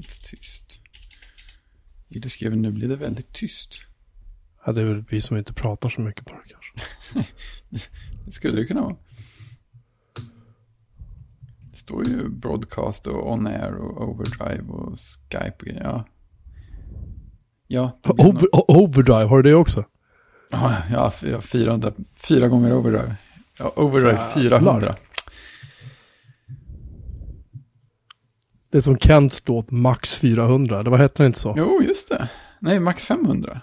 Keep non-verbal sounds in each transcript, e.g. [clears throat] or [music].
100% tyst? Ida skrev nu blir det väldigt tyst. Ja, det är väl vi som inte pratar så mycket det kanske. [laughs] Det skulle det kunna vara. Det står ju broadcast och on air och overdrive och Skype och. Ja. Ja, Over, overdrive, har du det också? ja, ja, f- ja 400, fyra gånger overdrive. Ja, overdrive 400. Det är som Kents låt Max 400, det var hette den inte så? Jo, just det. Nej, max 500.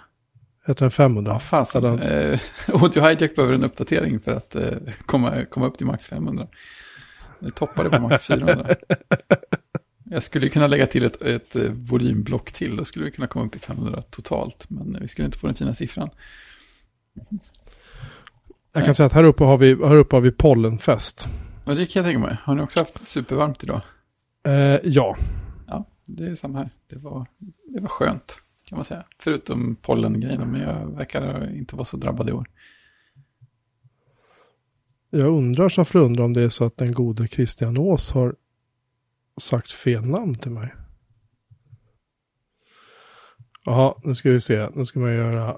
Hette den 500? Ja, fasen. Den- Eh, [laughs] Audio Hijack behöver en uppdatering för att eh, komma, komma upp till max 500. Det toppade på max 400. [laughs] Jag skulle kunna lägga till ett, ett eh, volymblock till. Då skulle vi kunna komma upp i 500 totalt. Men vi skulle inte få den fina siffran. Jag kan säga att här uppe har vi, här uppe har vi pollenfest. Och det kan jag tänka mig. Har ni också haft supervarmt idag? Eh, ja, Ja, det är samma här. Det var, det var skönt, kan man säga. Förutom pollengrejerna, men jag verkar inte vara så drabbad i år. jag undrar så för undrar om det är så att den gode Christian Ås har sagt fel namn till mig. Jaha, nu ska vi se. Nu ska man göra,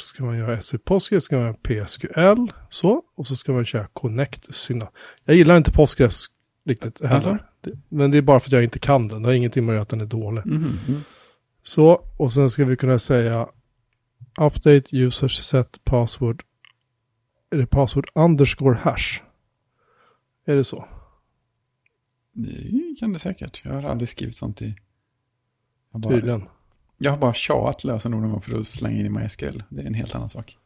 ska man göra SU Postgres, ska man göra PSQL, så. Och så ska man köra Connect Syna. Jag gillar inte Postgres riktigt heller. Men det är bara för att jag inte kan den. Det har ingenting med att den är dålig. Mm. Så, och sen ska vi kunna säga update users set password. Är det password underscore hash? Är det så? Det kan det säkert. Jag har aldrig skrivit sånt i... Jag, bara, Tydligen. jag har bara tjatat lösenord någon gång för att slänga in i MySQL. Det är en helt annan sak.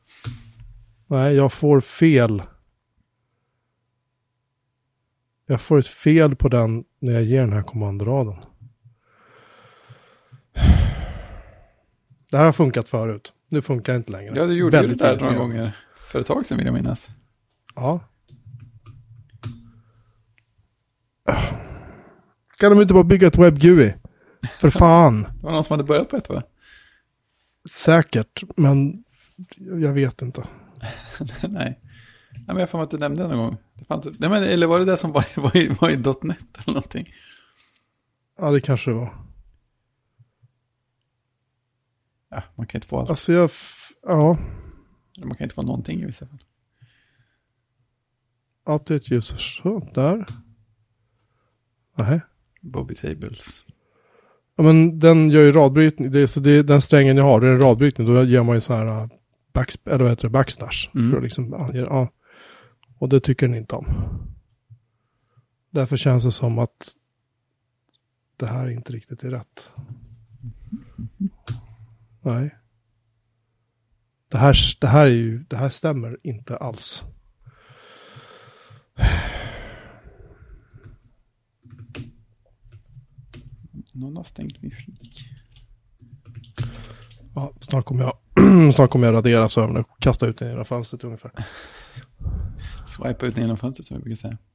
Nej, jag får fel. Jag får ett fel på den när jag ger den här kommandoraden. Det här har funkat förut. Nu funkar det inte längre. Ja, du gjorde ju det Väldigt där några gånger för ett tag sedan vill jag minnas. Ja. Kan de inte bara bygga ett WebGUI? För fan. [laughs] Det var någon som hade börjat på ett va? Säkert, men jag vet inte. [laughs] Nej. Nej, men jag mig att du nämnde det någon gång. Nej, men, eller var det det som var, var, i, var i .NET eller någonting? Ja, det kanske det var. Ja, man kan inte få allt. Alltså jag, ja, Man kan inte få någonting i vissa fall. update users. Så, där. Nej. Bobby Tables. Ja, men den gör ju radbrytning. Det är, så det är den strängen jag har, det är en radbrytning. Då gör man ju så här uh, back, eller vad heter det, backslash. Mm. För att liksom ange, ja. Och det tycker den inte om. Därför känns det som att det här inte riktigt är rätt. Nej. Det här, det här är ju, det här stämmer inte alls. Någon har stängt min flik. Ja, snart kommer jag, [clears throat] snart kommer jag radera sömnen och kasta ut den genom fönstret ungefär. Swipa ut genom fönstret som vi brukar säga. [laughs]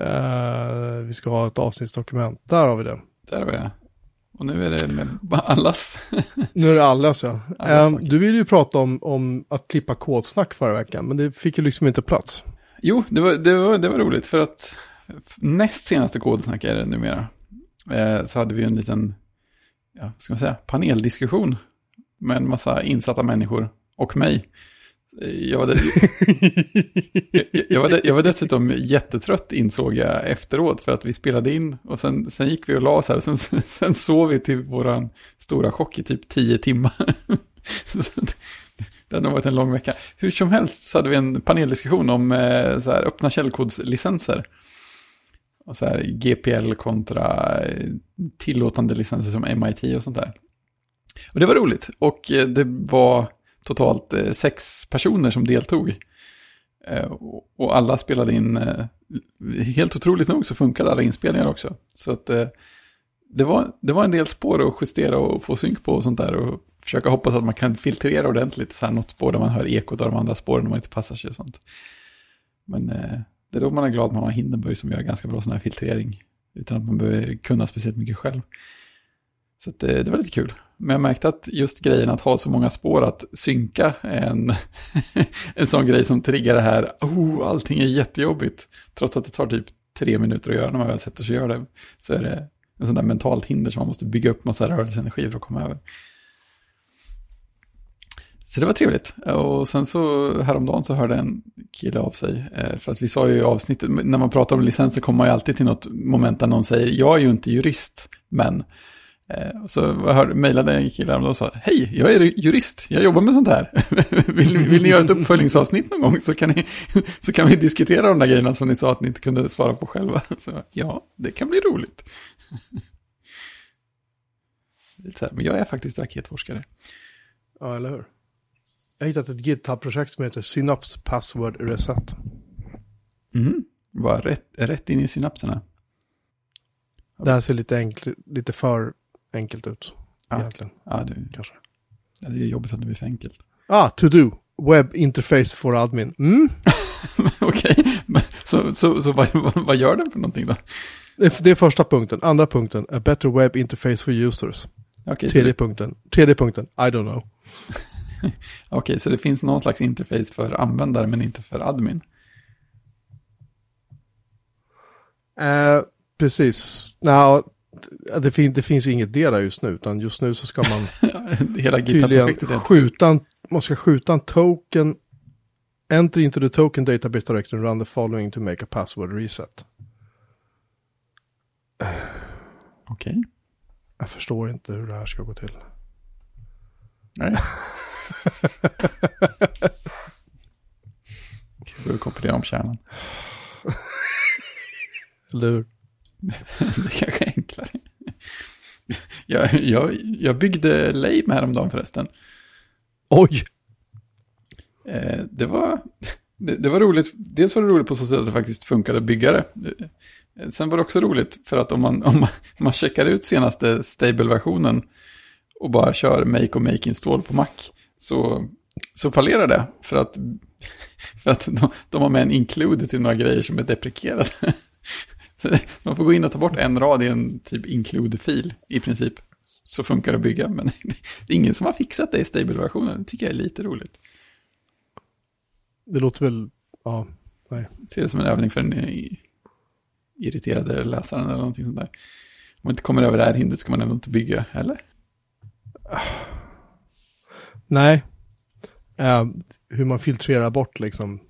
Eh, vi ska ha ett avsnittsdokument. Där har vi det. Där var jag. Och nu är det med allas. Nu är det allas ja. [laughs] Allas snack. du ville ju prata om, om att klippa kodsnack förra veckan, men det fick ju liksom inte plats. Jo, det var, det, var, det var roligt för att näst senaste kodsnack är det numera. Eh, så hade vi en liten, ja, ska man säga, paneldiskussion med en massa insatta människor och mig. Jag var, jag, jag, var, jag var dessutom jättetrött insåg jag efteråt för att vi spelade in och sen, sen gick vi och la oss här och sen, [laughs] sen sov vi till våran stora chock i typ tio timmar. [laughs] Det- hade nog varit en lång vecka. Hur som helst så hade vi en paneldiskussion om eh, så här, öppna källkodslicenser. Och så här GPL kontra eh, tillåtande licenser som MIT och sånt där. Och det var roligt. Och eh, det var totalt eh, sex personer som deltog. Eh, och- alla spelade in, helt otroligt nog så funkade alla inspelningar också. Så att det, var, det var en del spår att justera och få synk på och sånt där. Och försöka hoppas att man kan filtrera ordentligt. Så här något spår där man hör ekot av de andra spåren när man inte passar sig och sånt. Men det är då man är glad att man har Hindenburg som gör ganska bra sån här filtrering. Utan att man behöver kunna speciellt mycket själv. Så det, eh, det var lite kul. Men jag märkte att just grejen att ha så många spår att synka en, [laughs] en sån grej som triggar det här, oh, allting är jättejobbigt. Trots att det tar typ tre minuter att göra när man väl sätter sig och gör det. Så är det en sån där mentalt hinder som man måste bygga upp massa rörelseenergi för att komma över. Så det var trevligt. Och sen så häromdagen så hörde en kille av sig. Eh, för att vi sa ju i avsnittet, när man pratar om licenser kommer man ju alltid till något moment där någon säger, jag är ju inte jurist, men så jag mejlade en kille och sa, hej, jag är jurist, jag jobbar med sånt här. [laughs] vill, vill ni göra ett uppföljningsavsnitt någon gång så kan, ni, [laughs] så kan vi diskutera de där grejerna som ni sa att ni inte kunde svara på själva. [laughs] Så, ja, det kan bli roligt. här, men jag är faktiskt raketforskare. Ja, eller hur? Jag har hittat ett GitHub-projekt som heter Synaps Password Reset. Mm, var rätt, rätt in i synapserna. Det här ser lite, enkl, lite för enkelt ut. Ja. Egentligen. Ja, det, Kanske. Ja, det är jobbigt att det blir för enkelt. Ah, to do. Web interface for admin. Mm. [laughs] Okej, okay. så, så, så vad, vad gör den för någonting då? Det, det är första punkten. Andra punkten, a better web interface for users. Okay, tredje, det... punkten, tredje punkten, I don't know. [laughs] Okej, okay, så det finns någon slags interface för användare men inte för admin? Uh, precis. No, det, fin det finns inget dera just nu, utan just nu så ska man [laughs] Hela tydligen skjuta en, man ska skjuta en token, enter into the token database directory and run the following to make a password reset. Okej. Okay. Jag förstår inte hur det här ska gå till. Nej. [laughs] Behöver kompilera om kärnan. Eller hur? [laughs] det kanske är enklare. Jag, jag, jag byggde Lame häromdagen förresten. Oj! Eh, det, var, det, det, var roligt. Dels var det roligt på så sätt att det faktiskt funkade att bygga det. Eh, sen var det också roligt för att om man, om man, man checkar ut senaste stable-versionen och bara kör make och make install på Mac så, så fallerar det. För att, för att de, de har med en include till några grejer som är deprekerade. [laughs] Man får gå in och ta bort en rad i en typ include-fil i princip. Så funkar det att bygga, men [laughs] det är ingen som har fixat det i stable-versionen. Det tycker jag är lite roligt. Det låter väl, ja, nej. Ser det som en övning för den irriterade läsaren eller någonting sånt där. Om man inte kommer över det här hindret ska man ändå inte bygga, eller? [sighs] Nej. Uh, hur man filtrerar bort liksom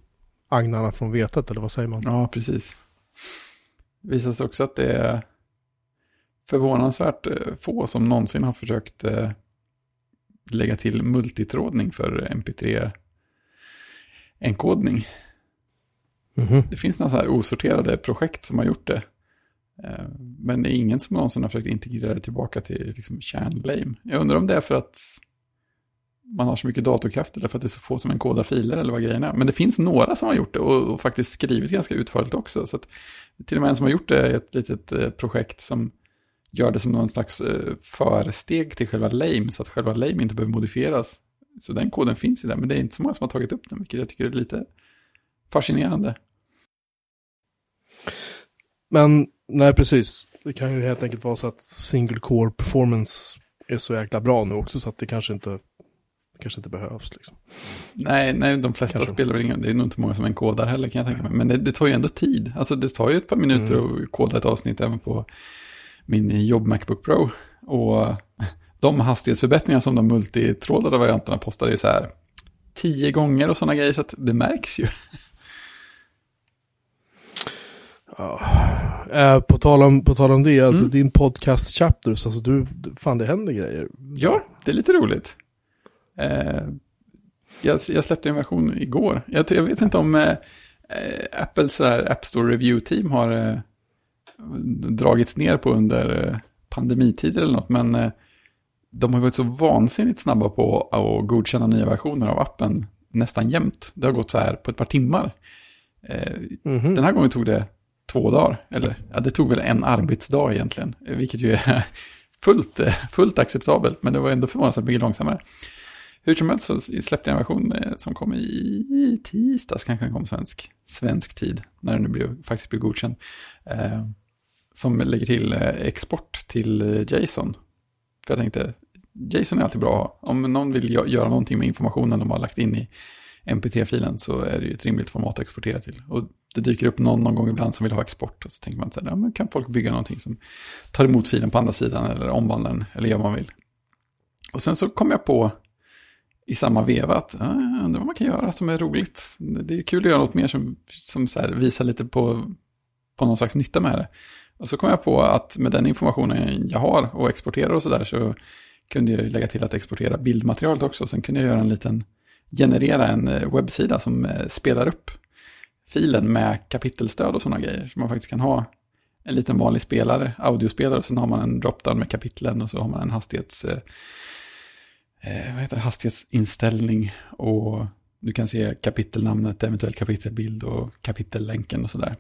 agnarna från vetet, eller vad säger man? Ja, precis visar sig också att det är förvånansvärt eh, få som någonsin har försökt eh, lägga till multitrådning för MP3-enkodning. Mm -hmm. Det finns några så här osorterade projekt som har gjort det. Eh, men det är ingen som någonsin har försökt integrera det tillbaka till liksom kärnlame. Jag undrar om det är för att man har så mycket datorkraft eller för att det är så få som en kodar filer eller vad grejen är. Men det finns några som har gjort det och, och faktiskt skrivit ganska utförligt också. Så att, till och med en som har gjort det är ett litet eh, projekt som gör det som någon slags eh, försteg till själva lame så att själva lame inte behöver modifieras. Så den koden finns ju där, men det är inte så många som har tagit upp den, vilket jag tycker är lite fascinerande. Men nej, precis. Det kan ju helt enkelt vara så att single core performance är så jäkla bra nu också så att det kanske inte kanske inte behövs. Liksom. Nej, nej, de flesta kanske. spelar väl ingen, det är nog inte många som enkodar heller kan jag tänka mig. Men det, det, tar ju ändå tid. Alltså det tar ju ett par minuter mm. att koda ett avsnitt även på min jobb Macbook Pro. Och [laughs] de hastighetsförbättringar som de multitrådade varianterna postar är så här tio gånger och sådana grejer så att det märks ju. Ja. Uh, på, tal om, på tal om det, alltså mm. din podcast chapters, alltså du, fan det händer grejer. Ja, det är lite roligt. Eh, jag, jag, släppte en version igår. Jag, jag vet inte om eh, Apples App Store Review-team har eh, dragits ner på under eh, pandemitider eller något. Men eh, de har varit så vansinnigt snabba på att godkänna nya versioner av appen nästan jämt. Det har gått så här på ett par timmar. Mm -hmm. Den här gången tog det två dagar. Eller ja, det tog väl en arbetsdag egentligen. Vilket ju är [laughs] fullt, fullt acceptabelt. Men det var ändå förvånansvärt mycket långsammare. Hur som helst så släppte jag en version eh, som kom i tisdags, kanske den kom svensk, svensk tid, när den nu blev, faktiskt blev godkänd. Eh, som lägger till eh, export till eh, JSON För jag tänkte, JSON är alltid bra att ha. Om någon vill göra någonting med informationen de har lagt in i MPT-filen så är det ju ett rimligt format att exportera till. Och det dyker upp någon någon gång ibland som vill ha export. Och så tänker man så här, ja, men kan folk bygga någonting som tar emot filen på andra sidan eller omvandlar den eller gör vad man vill. Och sen så kom jag på i samma veva att äh, jag undrar vad man kan göra som är roligt. Det är kul att göra något mer som, som så här visar lite på, på någon slags nytta med det. Och så kom jag på att med den informationen jag har och exporterar och sådär så kunde jag lägga till att exportera bildmaterialet också. Sen kunde jag göra en liten, generera en eh, webbsida som eh, spelar upp filen med kapitelstöd och sådana grejer. Så man faktiskt kan ha en liten vanlig spelare, audiospelare, och sen har man en dropdown med kapitlen och så har man en hastighets, eh, eh, vad heter det, hastighetsinställning och du kan se kapitelnamnet, eventuellt kapitelbild och kapitellänken och sådär.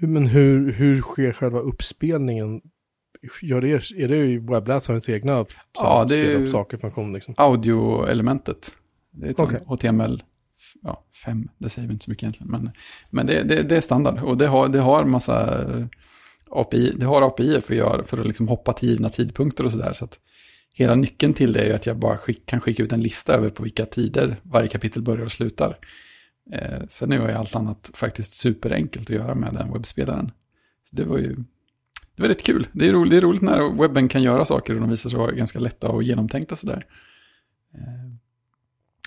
Men hur, hur sker själva uppspelningen? Gör det, är det ju webbläsarens egna Ja, det är upp saker funktion liksom? Audioelementet. Det är ett sånt HTML ja, 5, det säger vi inte så mycket egentligen. Men, men det, det, det är standard och det har, det har massa API, det har API för att, göra, för att liksom hoppa till givna tidpunkter och sådär. Så att hela nyckeln till det är ju att jag bara skick, kan skicka ut en lista över på vilka tider varje kapitel börjar och slutar. Eh, sen är ju allt annat faktiskt superenkelt att göra med den webbspelaren. Så det var ju det var rätt kul. Det är, roligt, det är roligt när webben kan göra saker och de visar sig vara ganska lätta och genomtänkta sådär. Eh,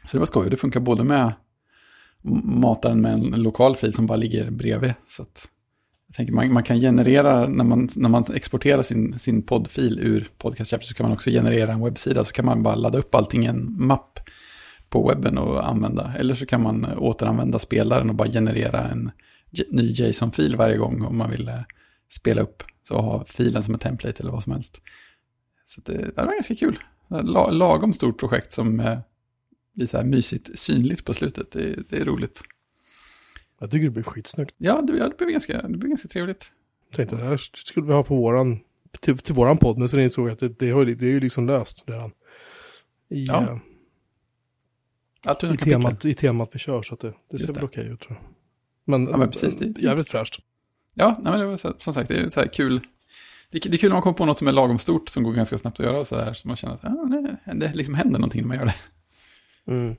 Så det var skoj. Det funkar både med mataren med en lokal fil som bara ligger bredvid. Så att jag tänker man, man kan generera, när man, när man exporterar sin, sin poddfil ur Podcast Chapter så kan man också generera en webbsida. Så kan man bara ladda upp allting i en mapp på webben och använda. Eller så kan man återanvända spelaren och bara generera en ny JSON-fil varje gång om man vill eh, spela upp. Så ha filen som en template eller vad som helst. Så det, eh, det var ganska kul. Lagom stort projekt som eh, blir så här mysigt synligt på slutet. Det, det är roligt. Jag tycker det blir skitsnyggt. Ja, det, ja, det, blev ganska, det ganska trevligt. Tänkte det här skulle vi ha på våran, till, till våran podd, sen insåg jag att det, det, har, det är ju liksom löst redan. I, Ja, eh, i, temat, I temat vi kör, så att det, det ser väl okej ut tror jag. Men, Ja, men precis, det är fint. jävligt fräscht. Ja, nej, men det var så, som sagt, det är så här kul. Det, är- det är kul när man kommer på något som är lagom stort som går ganska snabbt att göra och så här. Så man känner att ja, det, det liksom händer någonting när man gör det. Mm.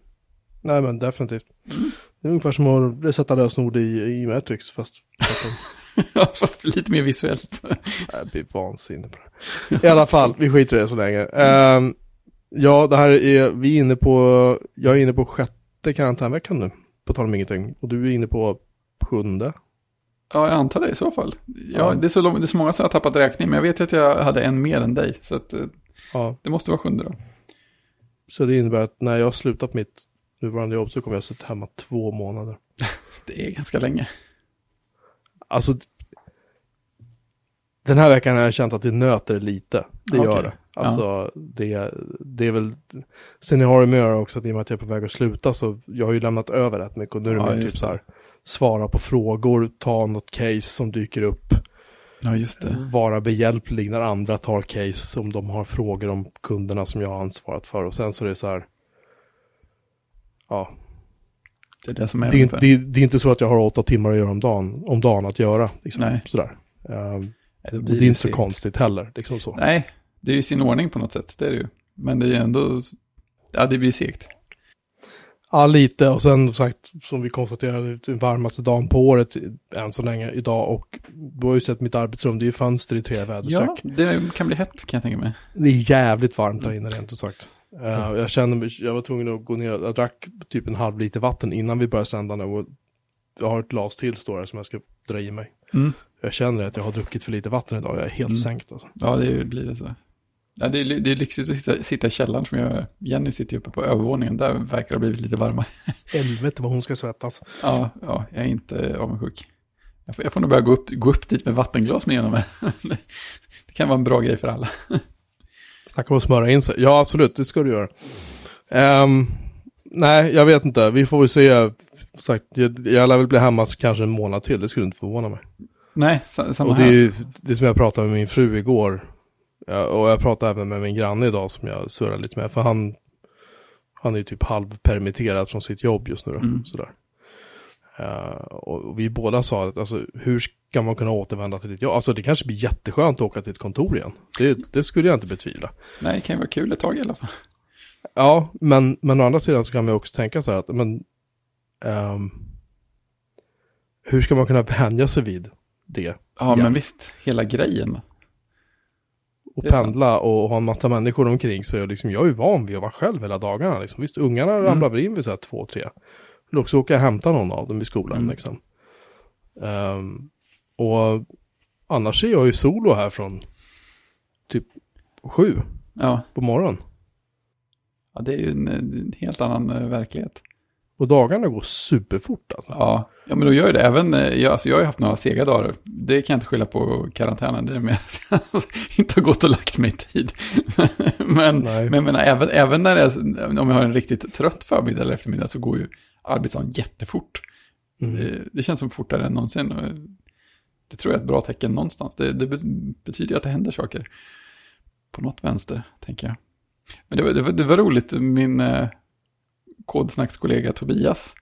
Nej men definitivt. Mm. Det är ungefär som att sätta lösenord i, i Matrix, fast [laughs] Ja, Fast lite mer visuellt. jag blir vansinnig på det. I alla fall, vi skiter i det så länge. Ehm, ja, det här är, vi är inne på, jag är inne på sjätte karantänveckan nu, på tal om ingenting. Och du är inne på sjunde. Ja, jag antar det i så fall. Ja, Ja. Det, är så lång, det är så många som har tappat räkning, men jag vet ju att jag hade en mer än dig. Så att, eh, Ja, det måste vara sjunde då. så det innebär att när jag har slutat mitt nuvarande jobb så kommer jag suttit hemma två månader. [laughs] Det är ganska länge. Alltså, den här veckan har jag känt att det nöter lite. Det gör det. Alltså, det, det är väl, sen har det med att göra också att i och med att jag är på väg att sluta så jag har ju lämnat över rätt mycket och nu är det Ja, mer typ det. så här, svara på frågor, ta något case som dyker upp, Ja, just det. vara behjälplig när andra tar case om de har frågor om kunderna som jag har ansvarat för och sen så är det så här, ja, Det är det som är det är, inte- det, det är inte så att jag har åtta timmar att göra om dagen, om dagen att göra. Liksom, Nej. Sådär. Och blir det är inte så konstigt heller. Liksom så. Nej, det är ju sin ordning på något sätt. Det är det ju. Men det är ju ändå... Ja, det blir segt. Ja, lite. Och sen som sagt, som vi konstaterade, den varmaste dagen på året än så länge idag. Och du har ju sett mitt arbetsrum, det är ju fönster i tre väderstreck. Ja, det kan bli hett kan jag tänka mig. Det är jävligt varmt där inne rent ut sagt. Eh, jag kände mig, jag var tvungen att gå ner, jag drack typ en halv liter vatten innan vi började sända nu. Och jag har ett glas till står här som jag ska dra i mig. Mm. Jag känner att jag har druckit för lite vatten idag, jag är helt Mm. sänkt alltså. Ja, det blir det så. Ja, det, är, det är lyxigt att sitta, sitta i källaren som jag gör. Jenny sitter uppe på övervåningen. Där verkar det ha blivit lite varmare. [laughs] Helvete vad hon ska svettas. Ja, ja jag är inte avundsjuk. Jag får, jag får nog börja gå upp, gå upp dit med vattenglas med genom det. [laughs] Det kan vara en bra grej för alla. [laughs] Snacka om att smöra in sig. Ja, absolut, det ska du göra. Ehm, nej, jag vet inte. Vi får väl se. Sagt, jag, jag lär väl bli hemma kanske en månad till. Det skulle inte förvåna mig. Nej, sa- samma Och det är ju det som jag pratade med min fru igår. Ja, och jag pratade även med min granne idag som jag surrar lite med. För han, han är ju typ halvpermitterad från sitt jobb just nu. Då, Mm. sådär. Uh, och vi båda sa att alltså, hur ska man kunna återvända till ditt jobb? Alltså det kanske blir jätteskönt att åka till ett kontor igen. Det, det skulle jag inte betvivla. Nej, det kan ju vara kul ett tag i alla fall. Ja, men, men å andra sidan så kan man också tänka så här att, men, um, hur ska man kunna vänja sig vid det? Ja, Ja. men visst, hela grejen. Och pendla och ha en massa människor omkring sig. Och liksom, jag är ju van vid att vara själv hela dagarna. Liksom. Visst, ungarna Mm. ramlar väl in vid så här två, tre. Vill också åka och hämta någon av dem i skolan. Mm. Liksom. Ehm, och annars är jag ju solo här från typ sju Ja, på morgonen. ja det är ju en, en helt annan eh, verklighet. Och dagarna går superfort alltså. Ja, ja men då gör det. Även, eh, jag, alltså jag har ju haft några sega dagar. Det kan jag inte skylla på karantänen. Det är med att jag [laughs] inte har gått och lagt mig i tid. [laughs] men, Nej. men menar, även, även när jag, om jag har en riktigt trött förmiddag eller eftermiddag så går ju arbetsdagen jättefort. Mm. Det, det känns som fortare än någonsin. Och det tror jag är ett bra tecken någonstans. Det, det be- betyder att det händer saker. På något vänster, tänker jag. Men det var, det var, det var roligt, min eh, kodsnackskollega Tobias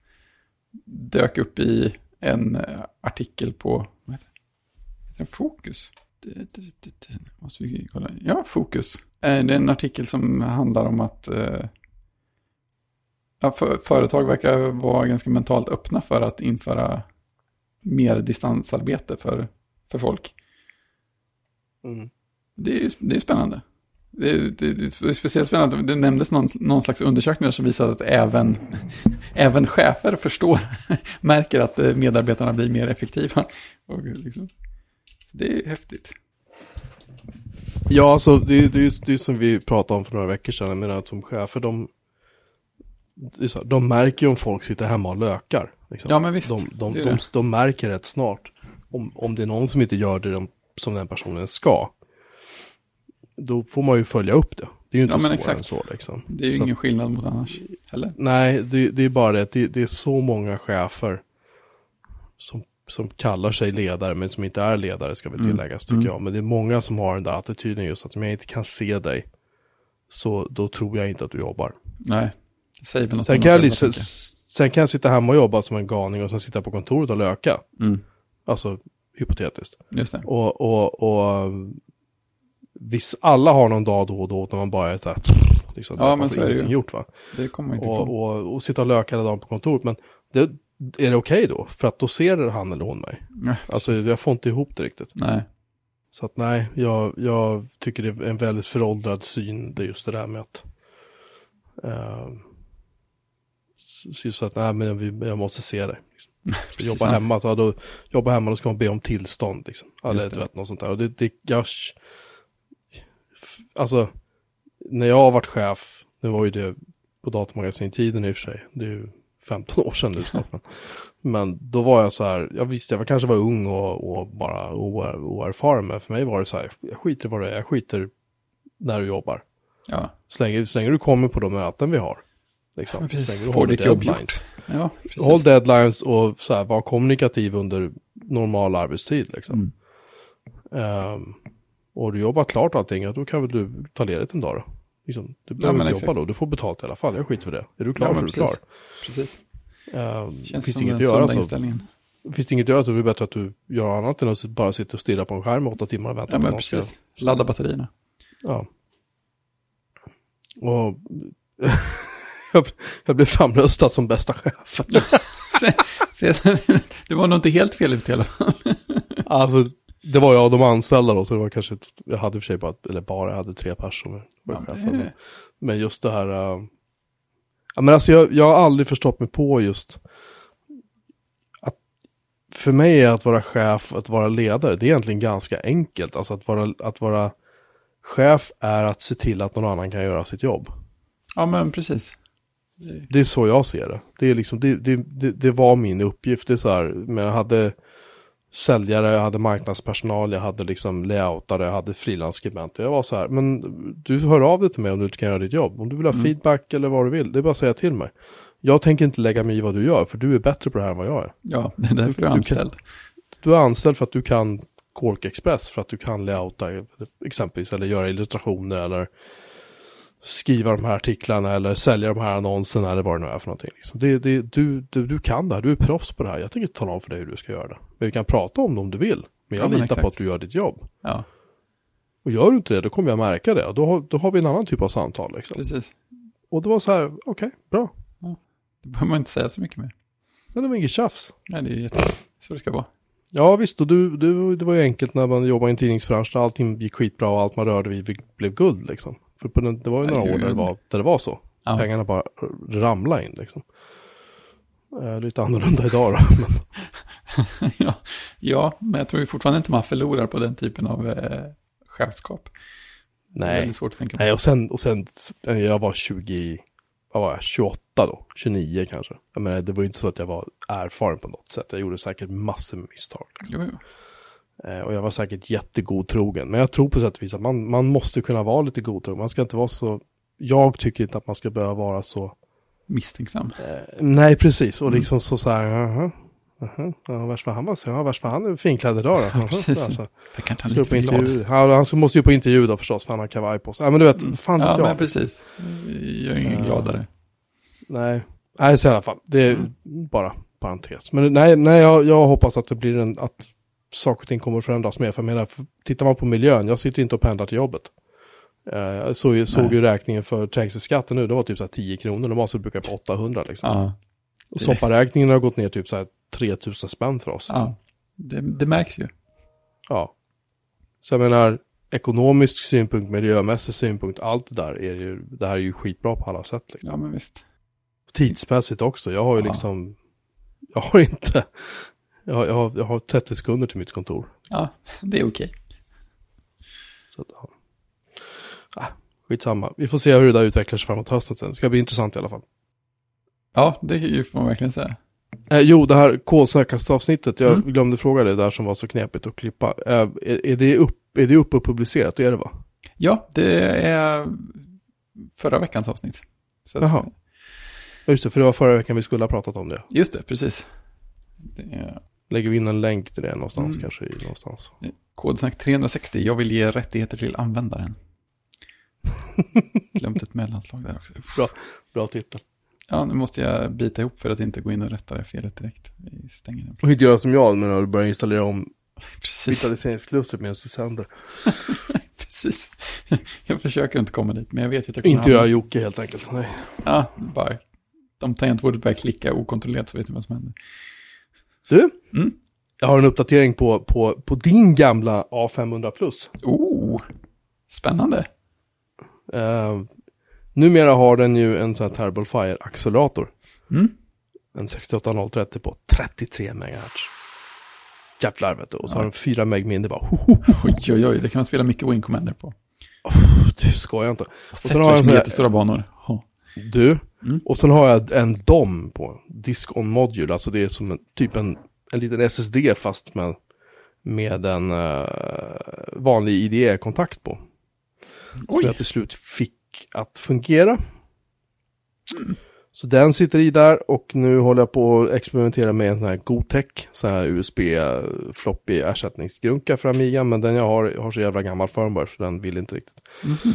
dök upp i en eh, artikel på, vad heter det? Fokus? Måste vi kolla. Ja, Fokus. Eh, Det är en artikel som handlar om att eh, ja, för, företag verkar vara ganska mentalt öppna för att införa mer distansarbete för, för folk. Mm. Det är, det är spännande. Det är, det, det är speciellt spännande. Det nämndes någon, någon slags undersökningar som visade att även, [laughs] även chefer förstår, [laughs] märker att eh, medarbetarna blir mer effektiva. [laughs] Och liksom, så det är häftigt. Ja, alltså det, är- det, är det är ju som vi pratade om för några veckor sedan. Jag menar att som chefer, de, här, de märker ju om folk sitter hemma och lökar. Liksom. Ja, men visst. De, de, de, de, märker rätt snart. Om, om det är någon som inte gör det de, som den personen ska. Då får man ju följa upp det. Det är ju inte Ja, svårare exakt. än så liksom. Det är ju Så- ingen skillnad mot annars heller. Nej, det, det är bara det. Det, det är så många chefer som, som kallar sig ledare, men som inte är ledare ska väl Mm, tilläggas, tycker mm. jag. Men det är många som har den där attityden just att om jag inte kan se dig, så då tror jag inte att du jobbar. Nej, säger väl något Sen kan, jag, dem liksom, sen kan jag sitta hemma och jobba som en galning och sen sitta på kontoret och löka. Mm, Alltså hypotetiskt. just det. Och, och, och viss, alla har någon dag då och då när man bara är så här, [sniffs] liksom, Ja, men får så är det ju. gjort va. Det kommer man inte och, och, och sitta och löka hela dagen på kontoret. Men det, är det okej då? För att då ser han eller hon mig. Nej. Alltså jag får inte ihop det riktigt. Nej, Så att nej, jag, jag tycker det är en väldigt föråldrad syn, det är just det där med att uh, så, att nej men jag måste se dig. Liksom. [laughs] Jobba hemma, så då, jobba hemma då ska man be om tillstånd liksom. Eller det. du vet något sånt där. Och det, det, jag, alltså, när jag har varit chef, nu var ju det på datamagasin-tiden i och för sig, det är ju 15 år sedan nu [laughs] snart. Men, men då var jag så här, jag visste, jag kanske var ung och, och bara oer, oerfaren, men för mig var det så här, jag skiter i vad det är, jag skiter när du jobbar. Ja, Så länge, så länge du kommer på de möten vi har. Liksom. Ja, precis. Får ditt jobb gjort. ja precis. Håll deadlines och så här, var kommunikativ under normal arbetstid liksom. Mm. Ehm, och du jobbar klart allting, ja, då kan väl du ta ledigt en dag då. Liksom, du behöver men inte exakt. jobba då, du får betalt i alla fall, jag skiter för det. Är du klar Ja, så är men du klar. precis. Ehm, Känns finns som inget den att göra så, inställningen. finns det inget att göra så är det bättre att du gör annat än att bara sitta och stirra på en skärm i åtta timmar och vänta Ja, på ska- precis. Ladda batterierna. Ja. Och [laughs] jag, jag blev framröstad som bästa chef. [laughs] Det var nog inte helt fel ute i alla fall. Alltså, det var jag och de anställda då, så det var kanske, ett, jag hade i och för sig bara, eller bara, jag hade tre personer. Ja, det- Men just det här, äh, ja men alltså jag, jag har aldrig förstått mig på just att för mig är att vara chef, att vara ledare, det är egentligen ganska enkelt. Alltså att vara, att vara chef är att se till att någon annan kan göra sitt jobb. Ja, men precis. Det- är så jag ser det. Det, är liksom, det, det, det, det var min uppgift. Det är så här, men jag hade säljare, jag hade marknadspersonal, jag hade liksom layoutare, jag hade frilansskribenter. Jag var så här, men du hör av dig till mig om du inte kan göra ditt jobb. Om du vill ha Mm. feedback eller vad du vill, det är bara att säga till mig. Jag tänker inte lägga mig i vad du gör, för du är bättre på det här än vad jag är. Ja, det är därför du är Du- du kan- anställd. Du är anställd för att du kan Cork Express, för att du kan layouta exempelvis, eller göra illustrationer eller skriva de här artiklarna eller sälja de här annonserna eller vad det nu är för någonting. Liksom. Det, det, du, du, du kan det här, du är proffs på det här. Jag tänker inte tala om för dig hur du ska göra det. Men vi kan prata om det om du vill. Men jag Ja, men litar på exakt. att du gör ditt jobb. Ja, Och gör du inte det, då kommer jag märka det. Då, har- då har vi en annan typ av samtal. Liksom. precis. Och det var så här, okej, bra. Det behöver man inte säga så mycket mer. Men det var inget tjafs. Nej, det är jätte... så det ska vara. Ja visst, och du, du, det var ju enkelt när man jobbade i en tidningsbransch där allting gick skitbra och allt man rörde vid blev guld liksom. För på den, det var ju några år där det var, där det var så. Ja. Pengarna bara ramlade in liksom. Eh, lite annorlunda idag då. [laughs] [laughs] Ja. ja, men jag tror ju fortfarande inte man förlorar på den typen av eh, chefskap. Nej. nej, och sen, och sen, eh, jag var 20, vad var jag, 28 då? 29 kanske. Jag menar, det var ju inte så att jag var erfaren på något sätt. Jag gjorde säkert massor med misstag. Jo, jo. Eh, Och jag var säkert jättegodtrogen. Men jag tror på sätt och vis att man, man måste kunna vara lite godtrogen. Man ska inte vara så... Jag tycker inte att man ska behöva vara så... Misstänksam. Eh, nej, precis. Och Mm. liksom så så här... Jaha, jaha, ja, värst vad han var. så- Ja, värst vad han är finklädd idag då. [laughs] Jaha, precis. Alltså, Det kan ta lite på intervju. Ja, han måste ju på intervju då förstås, för han har kavaj på sig. Ja, men du vet, fan vet Ja, jag. men precis. Jag är ingen Ja. gladare. Nej, nej så i alla fall. Det är Mm. bara parentes. Men nej, nej jag, jag hoppas att det blir en, att saker och ting kommer att förändras mer. För jag menar, tittar man på miljön, jag sitter inte och pendlar till jobbet. Eh, Jag såg, såg ju räkningen för trängselskatten nu, det var typ så här 10 kronor, normalt så brukar det på 800 liksom. Ja, Och sopparäkningen har gått ner typ så här 3000 spänn för oss. ja. Det, det märks ju. Ja. Så jag menar, ekonomisk synpunkt, miljömässig synpunkt, allt det där är ju, det här är ju skitbra på alla sätt. Liksom. Ja, men visst. tidsmässigt också. Jag har ju Ja. liksom, jag har inte, jag har, jag, har, jag har 30 sekunder till mitt kontor. Ja, det är okej. Så ja. ah, skitsamma, vi får se hur det där utvecklar sig framåt hösten sen. Det ska bli intressant i alla fall. Ja, det får man verkligen säga. Eh, jo, det här kolsäkerhetsavsnittet, jag Mm. glömde fråga dig där som var så knepigt att klippa. Eh, är, är, det upp, är det uppe och publicerat? Det är det va? Ja, det är förra veckans avsnitt. Så Jaha. Ja, Just det, för det var förra veckan vi skulle ha pratat om det. Just det, precis. Det är Lägger vi in en länk till det någonstans Mm. kanske? Någonstans. kodsnack 360. Jag vill ge rättigheter till användaren. Glömt ett mellanslag där också. Bra titel. Ja, nu måste jag bita ihop för att inte gå in och rätta det felet direkt. Vi stänger nu. Och inte göra som jag, men när du börjar installera om vitaliseringsklustret medan du sänder. [laughs] Precis. Jag försöker inte komma dit, men jag vet att jag kommer Inte göra Jocke helt enkelt. Nej. Ja, bara. Om tangentbordet börjar klicka okontrollerat så vet ni vad som händer. Du, Mm. jag har en uppdatering på, på, på din gamla A500 Plus. Oh, spännande. Uh, numera har den ju en sån här Terrible Fire-accelerator. Mm. En 68030 på 33 MHz. Jävlar vet du. Och så Ja. har den 4 meg minne bara. Ho, ho, [laughs] Oj, oj, oj, det kan man spela mycket Wing Commander på. du skojar inte. Och sen har jag med här- jättestora banor. Ja. Du, Mm. och sen har jag en DOM på. Disk on module. Alltså det är som en, typ en, en liten SSD fast med, med en eh, vanlig IDE-kontakt på. Som Oj, jag till slut fick att fungera. Så den sitter i där och nu håller jag på att experimentera med en sån här Gotech, sån här USB eh, ersättningsgrunka för Amiga, men den jag har har så jävla gammal firmware så den vill inte riktigt. Mhm.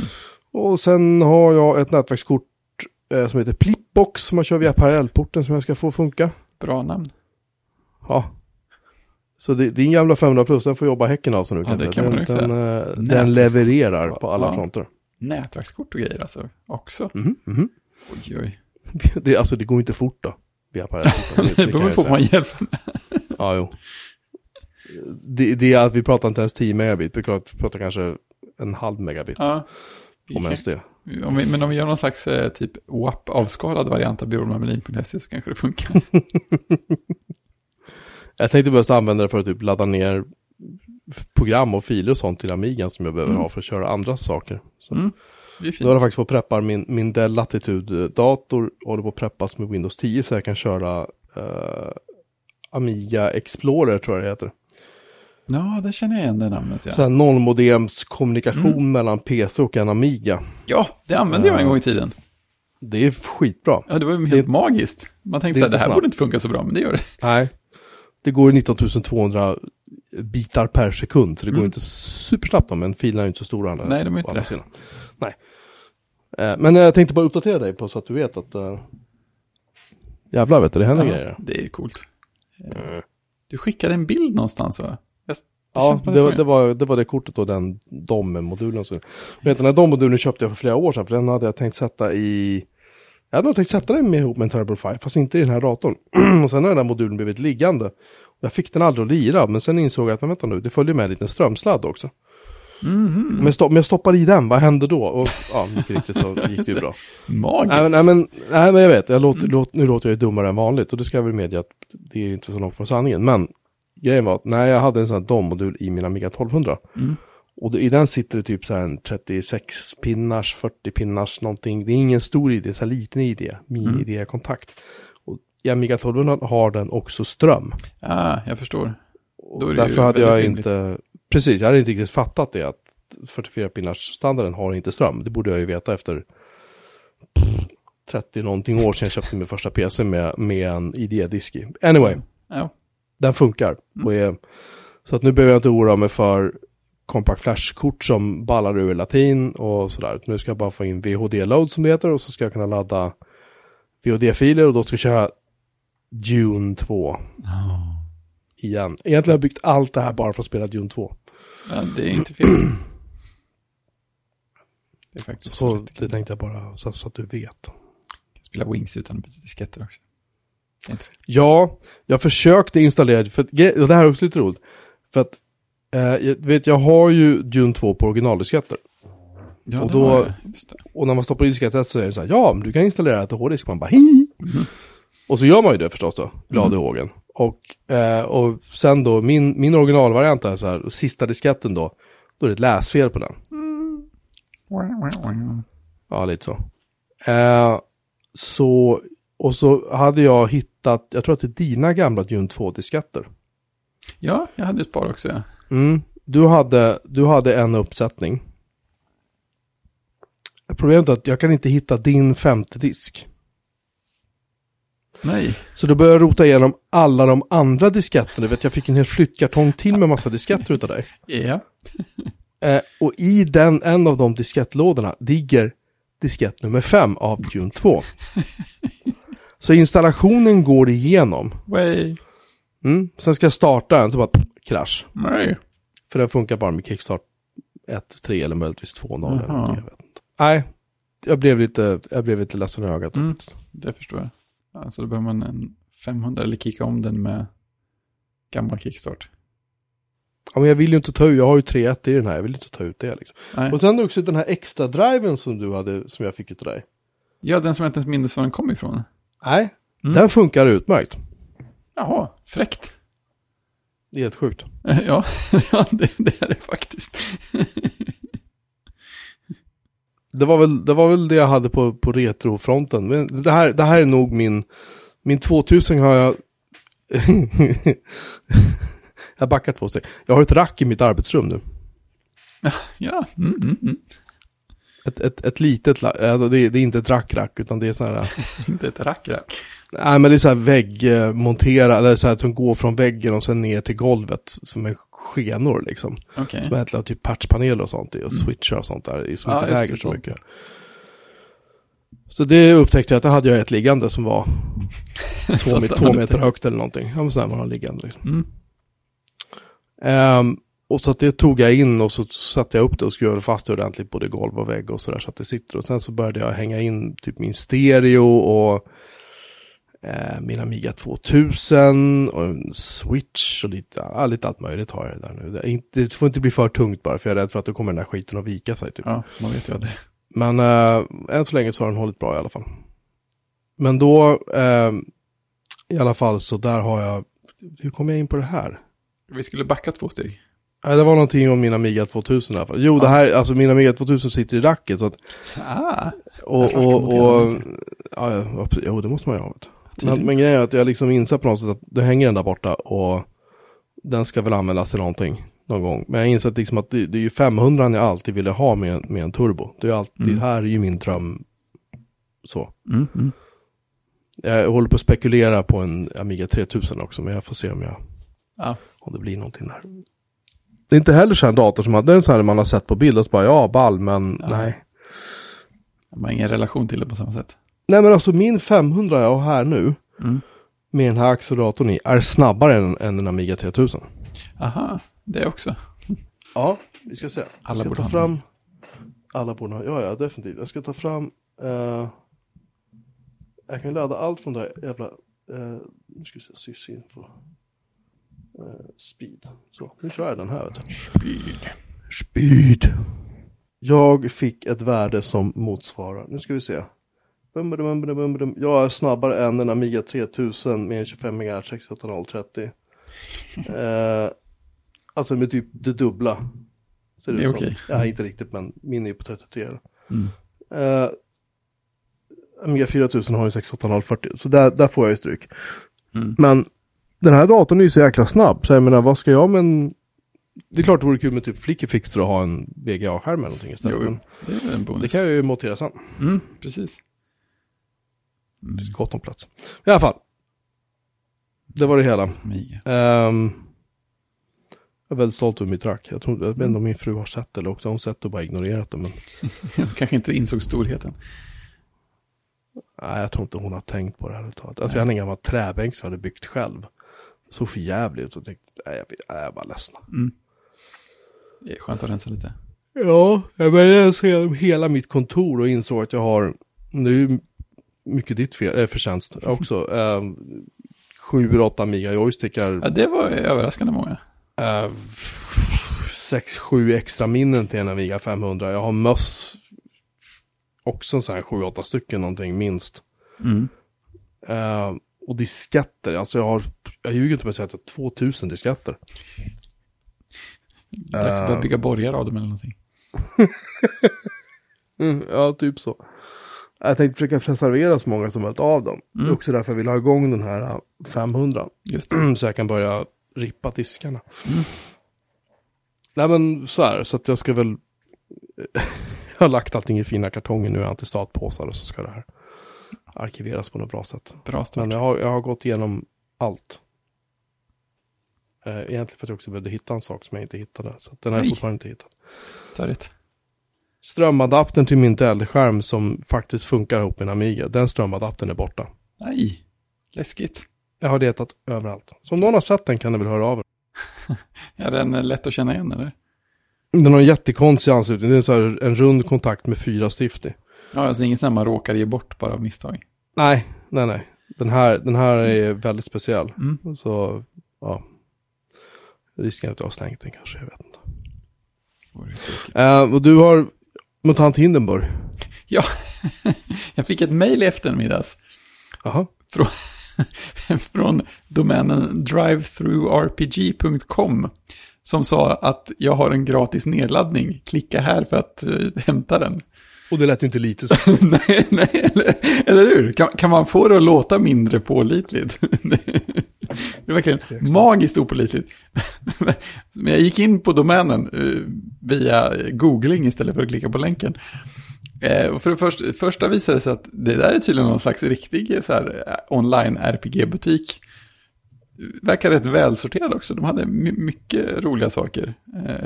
Och sen har jag ett nätverkskort eh, som heter Plipbox som man kör via parallellporten som jag ska få funka. bra namn. Ja. Så det, din gamla 500 plus, den får jobba häcken av så nu Ja, kan det kan man Den, den, eh, den levererar på alla Ja. fronter. Nätverkskort och grejer alltså också. Mhm, mhm. Oj, oj. [laughs] Det, alltså det går inte fort då. Via parallellporten. [laughs] Det beror på vad man hjälper med. [laughs] Ja, jo. Det, det är att vi pratar inte ens 10 megabit, vi pratar kanske en halv megabit. Ja. Om ens det. Om vi, men om vi gör någon slags eh, typ WAP-avskalad variant av byråmamelin.se så kanske det funkar. [laughs] Jag tänkte börja använda det för att typ ladda ner program och filer och sånt till Amigan som jag behöver Mm. ha för att köra andra saker. Så. Mm. Det är jag faktiskt på att preppa min, min Dell Latitude-dator, håller på att preppas med Windows 10 så jag kan köra eh, Amiga Explorer tror jag det heter. Ja, det känner jag igen det namnet. Så Ja, här nollmodems kommunikation Mm. mellan PC och en Amiga. ja det använde jag en gång i tiden. Det är skitbra. Ja, det var helt Det- magiskt. Man tänkte det är att det här borde inte funka så bra, men det gör det. Nej, det går 19 200 bitar per sekund, så det går Mm. inte supersnabbt men filerna är inte så stora. Nej, de är inte det. sidan. Nej. Eh, men jag tänkte bara uppdatera dig på så att du vet att uh, jävlar vet du, det händer Ja, grejer. det är coolt. Du skickade en bild någonstans va? Det Ja, det, det, var, det var det kortet och den DOM-modulen. Så. Den här DOM-modulen köpte jag för flera år sedan, för den hade jag tänkt sätta i... Jag hade nog tänkt sätta den med, ihop med en Turbo 5, fast inte i den här datorn. [clears throat] och sen har den här modulen blivit liggande. Och jag fick den aldrig att lira, men sen insåg jag att, men vänta nu, det följer med en liten strömsladd också. Mhm. Men, jag stopp, men jag stoppar i den, vad händer då? Och ja, mycket riktigt så [laughs] gick det ju bra. Magiskt. Nej men, nej, men, nej, men jag vet, jag låter, låt, nu låter jag ju dummare än vanligt och det ska jag väl medge att det är inte så långt från sanningen. Men grejen var att när jag hade en sån här DOM-modul i min Amiga 1200 Mm. och i den sitter det typ så här en 36 pinnars, 40 pinnars någonting. Det är ingen stor idé, så här liten idé, mini-idé-kontakt. Och i Amiga 1200 har den också ström. Ah, jag förstår. Därför hade jag rimligt. inte, precis, jag hade inte riktigt fattat det att 44 pinnars standarden har inte ström. Det borde jag ju veta efter pff, 30 någonting år sedan jag köpte min första PC med, med en ID-disk i. Anyway, Ja. Den funkar. Och är, så att nu behöver jag inte oroa mig för Compact Flash-kort som ballar ur latin och sådär. Nu ska jag bara få in VHD-load som det heter och så ska jag kunna ladda VHD-filer och då ska jag köra Dune 2 igen. Egentligen har jag byggt allt det här bara för att spela Dune 2. ja, det är inte fel. Det är faktiskt Så rätt det tänkte jag bara så, så att du vet. kan spela Wings utan att byta disketter också. Det är inte fel. Ja, jag försökte installera, för det här är också lite roligt. För att, eh, jag, vet, jag har ju Dune 2 på originaldisketter. Ja, Och då-. Och när man stoppar i diskett så är det så här, ja, men du kan installera ett hårddisk. Man bara, hi! Och så gör man ju det förstås då, glad i hågen. Och, eh, och sen då, min, min originalvariant är så här, sista disketten då, då är det ett läsfel på den. Ja, lite så. Eh, så, och så hade jag hittat, jag tror att det är dina gamla Dune 2-disketter. Ja, jag hade ett par också. Ja. Mm. Du, hade, du hade en uppsättning. Problemet är att jag kan inte hitta din femte disk. Nej. Så då började jag rota igenom alla de andra disketterna. Vet, jag fick en hel flyttkartong till med massa disketter utav dig. Ja. [laughs] Eh, och i den, en av de diskettlådorna ligger diskett nummer fem av Dune 2. [laughs] Så installationen går igenom. Way. Mm. Sen ska jag starta den, så bara krasch. Nej. För den funkar bara med Kickstart 1, 3 eller möjligtvis 2, 0 eller jag vet inte. Nej, jag blev lite, jag blev lite ledsen i ögat. Mm. Det förstår jag. Alltså då behöver man en 500 eller kicka om den med gammal kickstart. Ja, men jag vill ju inte ta ut, jag har ju 3.1 i den här, jag vill inte ta ut det liksom. Nej. Och sen också den här extra driven som du hade, som jag fick utav dig. Ja, den som jag inte ens minns var den kom ifrån. Nej, Mm. den funkar utmärkt. Jaha, fräckt. Det är helt sjukt. [laughs] Ja, [laughs] ja det, det är det faktiskt. Det var väl det, var väl det jag hade på, på retrofronten. Men det här, det här är nog min, min 2000 har jag... [laughs] jag backar två steg. Jag har ett rack i mitt arbetsrum nu. Ja, mm, mm, mm. Ett, ett, ett litet, alltså det, är, det är inte ett rackrack utan det är så här, [laughs] inte ett rackrack. nej men det är så här väggmontera, eller så här som går från väggen och sen ner till golvet som är skenor liksom. Okej. Som egentligen har typ patchpaneler och sånt i och switchar och sånt där som Ja, inte det, så så. mycket. Så det upptäckte jag att det hade jag ett liggande som var två, [laughs] Så två meter högt eller någonting. Ja men sådär man har liggande liksom. Mm. Ehm, och så att det tog jag in och så satte jag upp det och skruvade fast det ordentligt både golv och vägg och sådär så att det sitter. Och sen så började jag hänga in typ min stereo och eh, min Amiga 2000 och en switch och lite, ja, lite allt möjligt har jag där nu. Det, inte, det får inte bli för tungt bara för jag är rädd för att då kommer den där skiten att vika sig typ. Ja, man vet ju det. Men äh, än så länge så har den hållit bra i alla fall. Men då, eh, i alla fall så där har jag, hur kom jag in på det här? Vi skulle backa två steg. Nej, det var någonting om min Amiga 2000 i alla fall. Jo, det här, alltså min Amiga 2000 sitter i racket. Så att, Ah, och, och, och, ja, ja, jo, det måste man ju ha. Men, men grejen är att jag liksom inser på något sätt att det hänger den där borta och den ska väl användas till någonting någon gång. Men jag inser liksom att det, det är ju 500 jag alltid ville ha med, med en turbo. Det är alltid, Mm. här är ju min dröm. Så. Mm, mm. Jag håller på att spekulera på en Amiga 3000 också, men jag får se om jag Ja. om det blir någonting där. Det är inte heller så här en dator som att det är en sån här man har sett på bild och så bara ja, ball, men Ja. nej. Man har ingen relation till det på samma sätt. Nej men alltså min 500 jag har här nu, Mm. med den här acceleratorn i, är snabbare än, än en Amiga 3000. Aha, det också. Ja, vi ska se. Alla jag ska borde ta fram... Alla borde ha, ja ja definitivt. Jag ska ta fram... eh, jag kan ladda allt från det här jävla... Uh, nu ska vi se, sysinfo. Uh, speed. Så, nu kör jag den här vet. Speed. Speed. Jag fick ett värde som motsvarar, nu ska vi se. Jag är snabbare än en Amiga 3000 med en 25 MHz 68030. Eh, alltså med typ det dubbla. Ser Det är ut som. okej. Ja, inte riktigt, men min är på 33. Mm. Eh, Amiga 4000 har ju 68040, så där, där får jag ju stryk. Mm. Men den här datorn är ju så jäkla snabb, så jag menar vad ska jag med en... Det är klart det vore kul med typ Flickifixer att ha en VGA-skärm eller någonting istället. Jo. Det är en bonus. det kan jag ju montera sen. Mm, precis. Det finns gott om plats. I alla fall. Det var det hela. Ehm, jag är väldigt stolt över mitt rack. Jag, tror, jag vet inte om min fru har sett det eller också har hon sett och bara ignorerat det. Men [laughs] Kanske inte insåg storheten. nej, jag tror inte hon har tänkt på det här överhuvudtaget. Alltså jag hade en gammal träbänk som jag hade byggt själv. Såg för jävligt ut och tänkte, nej jag, nej, jag bara ledsna. Mm. Det är skönt att rensa lite. Ja, jag började igenom hela mitt kontor och insåg att jag har, är ju mycket ditt fel, äh, förtjänst också, [laughs] eh, sju, åtta Amiga joystickar, Ja, det var överraskande många. eh, sex, sju extra minnen till en Amiga 500. Jag har möss, också sån här sju, åtta stycken någonting minst. Mm. Eh, och disketter, alltså jag har, jag ljuger inte med att säga att jag har 2000 disketter. Dags att börja bygga borgar av dem eller någonting. [laughs] Mm, ja, typ så. Jag tänkte försöka preservera så många som möjligt av dem. Det är Mm. också därför jag vill ha igång den här äh, 500. Just det. [clears throat] så jag kan börja rippa diskarna. Mm. Nej men så här, så att jag ska väl... [laughs] jag har lagt allting i fina kartonger nu, antistatpåsar och så ska det här arkiveras på något bra sätt. Bra start. Men jag har, jag har gått igenom allt. Eh, egentligen för att jag också behövde hitta en sak som jag inte hittade. Så den har jag fortfarande inte hittat. Törligt. Strömadaptern till min Dell-skärm som faktiskt funkar ihop med Amiga, den strömadaptern är borta. Nej, läskigt. Jag har letat överallt. Så om någon har sett den kan ni väl höra av er. [laughs] Är den lätt att känna igen eller? Den har en jättekonstig anslutning, det är så här en rund kontakt med fyra stift i. Ja, alltså inget sånt man råkar ge bort bara av misstag. Nej, nej, nej. Den här, den här är väldigt speciell. Mm. Så, ja. Risken att jag har slängt den kanske, jag vet inte. Eh, och du har MUTANT Hindenburg. Ja, [laughs] jag fick ett mejl i eftermiddags Jaha. från, [laughs] från domänen drivethroughrpg.com som sa att jag har en gratis nedladdning. Klicka här för att eh, hämta den. Och det lät ju inte lite så. [laughs] nej, nej, eller, eller hur? Kan, kan man få det att låta mindre pålitligt? Det är verkligen magiskt opålitligt. [laughs] Men jag gick in på domänen eh, via googling istället för att klicka på länken. Eh, och för det första, första visade det sig att det där är tydligen någon slags riktig eh, så här, eh, online RPG-butik. Verkar rätt välsorterad också. De hade my- mycket roliga saker.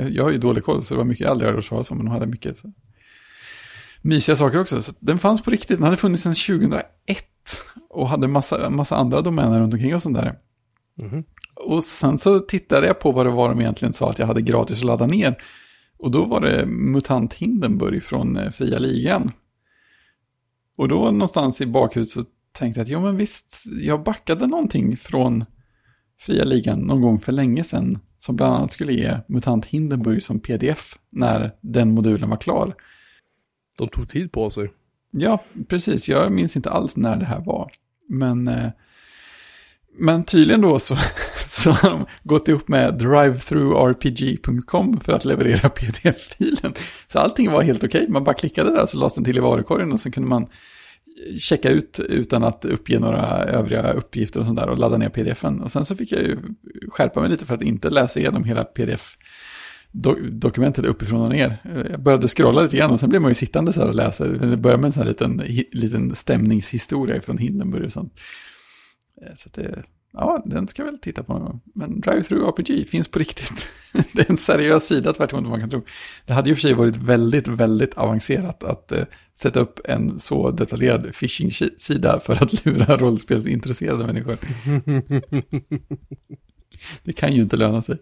Jag har ju dålig koll så det var mycket jag aldrig hört talas om, men de hade mycket så mysiga saker också. Så den fanns på riktigt, den hade funnits sedan 2001 och hade massa, massa andra domäner runt omkring och sånt där. Mhm. Och sen så tittade jag på vad det var de egentligen sa att jag hade gratis att ladda ner. Och då var det MUTANT Hindenburg från eh, Fria Ligan. Och då någonstans i bakhuvudet så tänkte jag att jo men visst, jag backade någonting från Fria Ligan någon gång för länge sedan. Som bland annat skulle ge MUTANT Hindenburg som pdf när den modulen var klar. De tog tid på sig. Ja, precis. Jag minns inte alls när det här var. Men, eh, men tydligen då så, [laughs] så har de gått ihop med drivethroughrpg.com för att leverera pdf-filen. Så allting var helt okej. Man bara klickade där så lades den till i varukorgen och så kunde man checka ut utan att uppge några övriga uppgifter och sånt där och ladda ner pdf-en. Och sen så fick jag ju skärpa mig lite för att inte läsa igenom hela PDF-dokumentet uppifrån och ner. Jag började scrolla lite grann och sen blev man ju sittande så här och läser. Det började med en sån här liten, liten stämningshistoria från Hindenburg och sånt. Eh, Så att det, ja, den ska jag väl titta på någon gång. Men Drive-Through RPG finns på riktigt. [laughs] det är en seriös sida tvärtom vad man kan tro. Det hade ju för sig varit väldigt, väldigt avancerat att eh, sätta upp en så detaljerad phishing-sida för att [laughs] lura rollspelsintresserade människor. [laughs] det kan ju inte löna sig.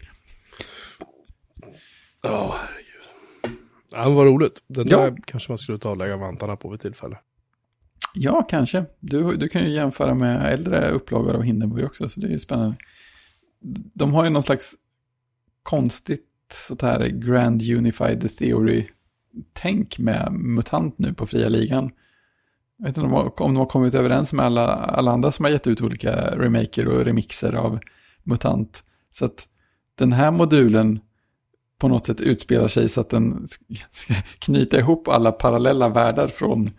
Ja, oh, herregud. Ja, vad roligt. Den Ja. där kanske man skulle ta och lägga vantarna på vid tillfälle. Ja, kanske. Du, du kan ju jämföra med äldre upplagor av Hindenburg också, så det är ju spännande. De har ju någon slags konstigt sånt här Grand Unified Theory-tänk med MUTANT nu på fria ligan. Jag vet inte om de har, om de har kommit överens med alla, alla andra som har gett ut olika remaker och remixer av MUTANT. Så att den här modulen på något sätt utspelar sig så att den ska knyta ihop alla parallella världar från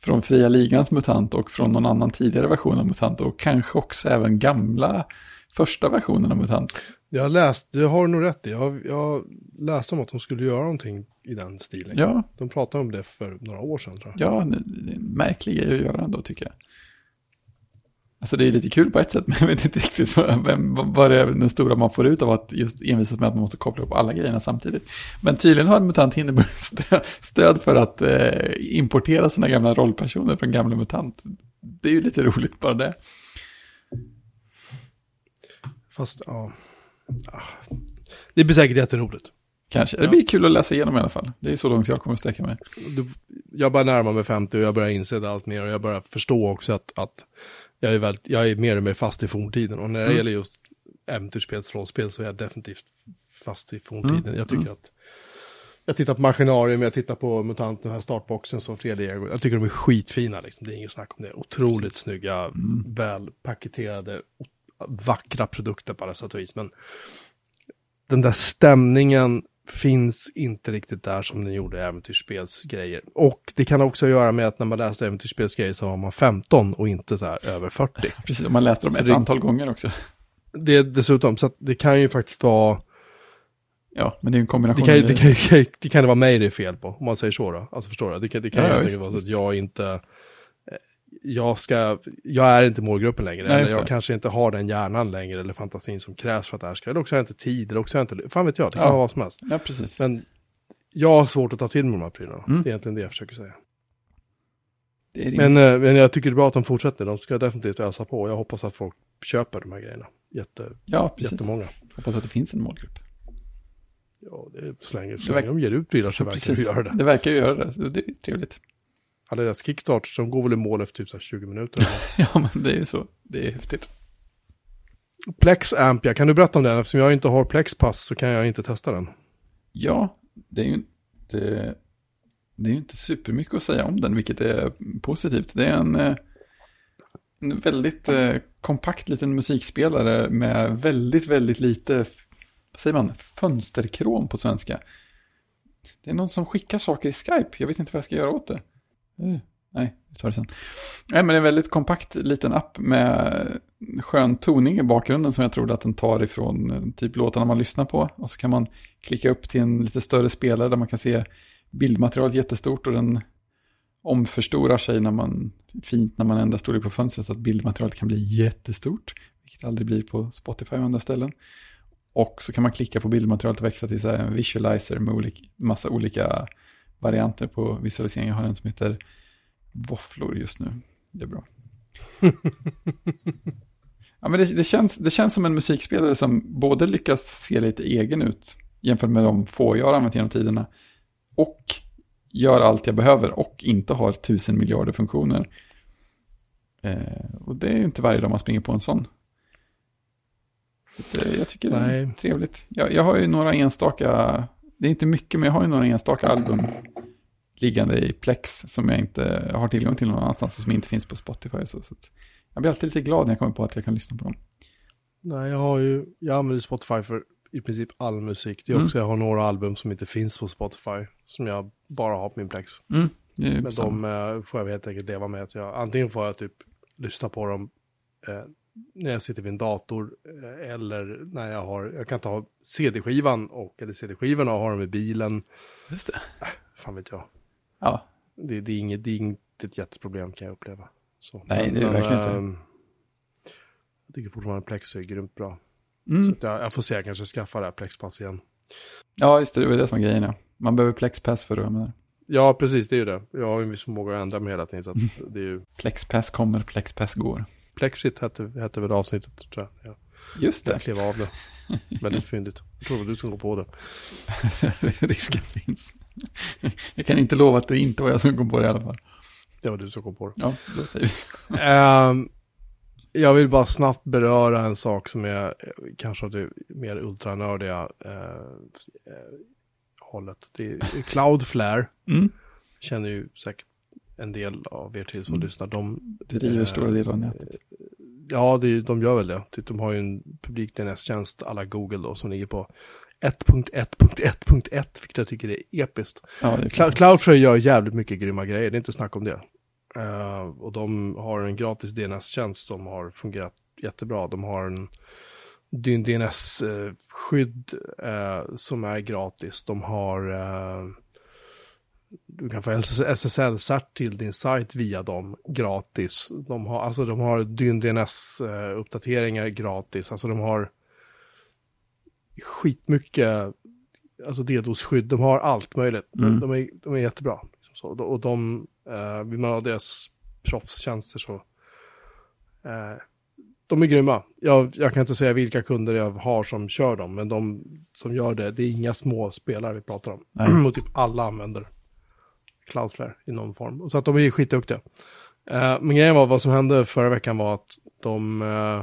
från fria ligans MUTANT och från någon annan tidigare version av MUTANT och kanske också även gamla första versionen av MUTANT. Jag har läst, det har du nog rätt i. Jag, jag läste om att de skulle göra någonting i den stilen. Ja, De pratade om det för några år sedan tror jag. ja, det är en märklig grej att göra ändå tycker jag. Alltså det är lite kul på ett sätt, [laughs] men jag vet inte riktigt vad, vem, vad det är den stora man får ut av att just envisas med att man måste koppla upp alla grejerna samtidigt. Men tydligen har MUTANT Hindenburg [laughs] stö- stöd för att eh, importera sina gamla rollpersoner från gamla MUTANT. Det är ju lite roligt bara det. Fast, ja. Det blir säkert jätteroligt. Kanske. Det blir kul att läsa igenom i alla fall. Det är så långt jag kommer att sträcka mig. Jag börjar närma mig 50 och jag börjar inse det allt mer och jag börjar förstå också att, att jag, är väldigt, jag är mer och mer fast i forntiden. Och när det Mm. gäller just äventyrsspelsrollspel så är jag definitivt fast i forntiden. Mm, Jag tycker mm. att jag tittar på Maskinarium, jag tittar på MUTANT, den här startboxen som 3D. Jag tycker de är skitfina, liksom. det är inget snack om det. Otroligt snygga, Mm. välpaketerade, vackra produkter på alla sätt och vis. Men den där stämningen finns inte riktigt där som den gjorde i äventyrsspelsgrejer. Och det kan också göra med att när man läste äventyrsspelsgrejer så var man 15 och inte så här över 40. [laughs] Precis, och man läste dem Så ett det- antal gånger också. Det dessutom, så det kan ju faktiskt vara, Ja, men det är en det kombination. kan, det kan, [laughs] det kan det vara mig det är fel på, om man säger så då. Alltså förstår du? Det kan, det kan Ja, ju ja, vara så att jag inte, jag ska, jag är inte målgruppen längre. Nej, eller jag det. kanske inte har den hjärnan längre eller fantasin som krävs för att det här ska, eller också har jag inte tid, eller också har jag inte, fan vet jag, det kan Ja. vara vad som helst. Ja, precis. Men jag har svårt att ta till mig de här prylarna. Mm. Det är egentligen det jag försöker säga. Det Men, eh, men jag tycker det är bra att de fortsätter. De ska definitivt ösa på. Jag hoppas att folk köper de här grejerna. Jätte, ja, precis. jättemånga. Hoppas att det finns en målgrupp. Ja, det är, så länge, så Det länge de ger ut prylar så verkar precis. de göra det. Det verkar ju göra det. Det är trevligt. Alla deras kickstarts, de går väl i mål efter typ så här 20 minuter. [laughs] Ja, men det är ju så. Det är häftigt. Plex Ampia, kan du berätta om den? Eftersom jag inte har Plex Pass så kan jag inte testa den. Ja, det är ju inte, det är inte supermycket att säga om den, vilket är positivt. Det är en, eh, en väldigt eh, kompakt liten musikspelare med väldigt, väldigt lite, vad säger man, fönsterkrom på svenska. Det är någon som skickar saker i Skype, jag vet inte vad jag ska göra åt det. Mm. Nej, vi tar det sen. Nej, men det är en väldigt kompakt liten app med skön toning i bakgrunden som jag trodde att den tar ifrån eh, typ låtarna man lyssnar på. Och så kan man klicka upp till en lite större spelare där man kan se bildmaterialet jättestort och den omförstorar sig när man, fint när man ändrar storlek på fönstret så att bildmaterialet kan bli jättestort, vilket aldrig blir på Spotify och andra ställen. Och så kan man klicka på bildmaterialet och växa till så här en visualizer med olika, massa olika varianter på visualisering. Jag har en som heter våfflor just nu. Det är bra. [laughs] ja, men det, det, känns, det känns som en musikspelare som både lyckas se lite egen ut jämfört med de få jag har använt genom tiderna och gör allt jag behöver och inte har tusen miljarder funktioner. Eh, och det är ju inte varje dag man springer på en sån. Eh, jag tycker det är Nej. trevligt. Jag, jag har ju några enstaka, det är inte mycket men jag har ju några enstaka album liggande i Plex som jag inte har tillgång till någon annanstans och som inte finns på Spotify. Så, så jag blir alltid lite glad när jag kommer på att jag kan lyssna på dem. Nej, jag har ju, jag använder Spotify för i princip all musik. Det är Mm. också, jag har några album som inte finns på Spotify. Som jag bara har på min Plex. Mm, Men de eh, får jag helt enkelt leva med att jag, antingen får jag typ lyssna på dem eh, när jag sitter vid en dator eh, eller när jag har, jag kan ta CD-skivan och, eller CD-skivorna och ha dem i bilen. Just det. Fan vet jag. Ja, Det, det, är, inget, det är inte ett jätteproblem kan jag uppleva. Så, Nej, det är det verkligen inte. ehm, tycker fortfarande Plex är grymt bra. Mm. Så jag, jag får se, jag kanske skaffar det här Plexpass igen. Ja, just det, det var det som var grejen. Ja. Man behöver Plexpass för vara med. Ja, precis, det är ju det. Jag har ju en viss förmåga att ändra mig hela tiden. Så att [laughs] det är ju... Plexpass kommer, Plexpass går. Plexit hette, hette väl avsnittet, tror jag. Just Jag det, klev av det. Väldigt fyndigt. Jag tror du som går på det. [laughs] risken finns. Jag kan inte lova att det inte var jag som kom på det i alla fall. Det var du som kom på det. Ja, då säger vi. Ehm, jag vill bara snabbt beröra en sak som är eh, kanske det mer ultranördiga uh, hållet. Det är Cloudflare. Mm. Känner ju säkert en del av er till som Mm. lyssnar. De, driver Eh, stora delar av nätet. Ja, det, de gör väl det. Typ, De har ju en publik DNS-tjänst alla Google då som ligger på 1.1.1.1 vilket jag tycker är episkt. Ja, det är. Cloudflare gör jävligt mycket grymma grejer, det är inte snack om det. Eh, och de har en gratis DNS-tjänst som har fungerat jättebra. De har en DNS-skydd eh, som är gratis. De har eh, du kan få SSL-cert till din sajt via dem gratis. De har, alltså de har dyn DNS-uppdateringar gratis. Alltså de har skitmycket alltså DDoS-skydd. De har allt möjligt. De, Mm. de, är, de är jättebra. Liksom så. Och de, eh, vill man ha deras proffstjänster så eh, de är grymma. Jag, jag kan inte säga vilka kunder jag har som kör dem, men de som gör det, det är inga små spelare vi pratar om. [clears throat] Och typ alla använder Cloudflare i någon form. Så att de är skitduktiga. Eh, men grejen var, vad som hände förra veckan var att de eh,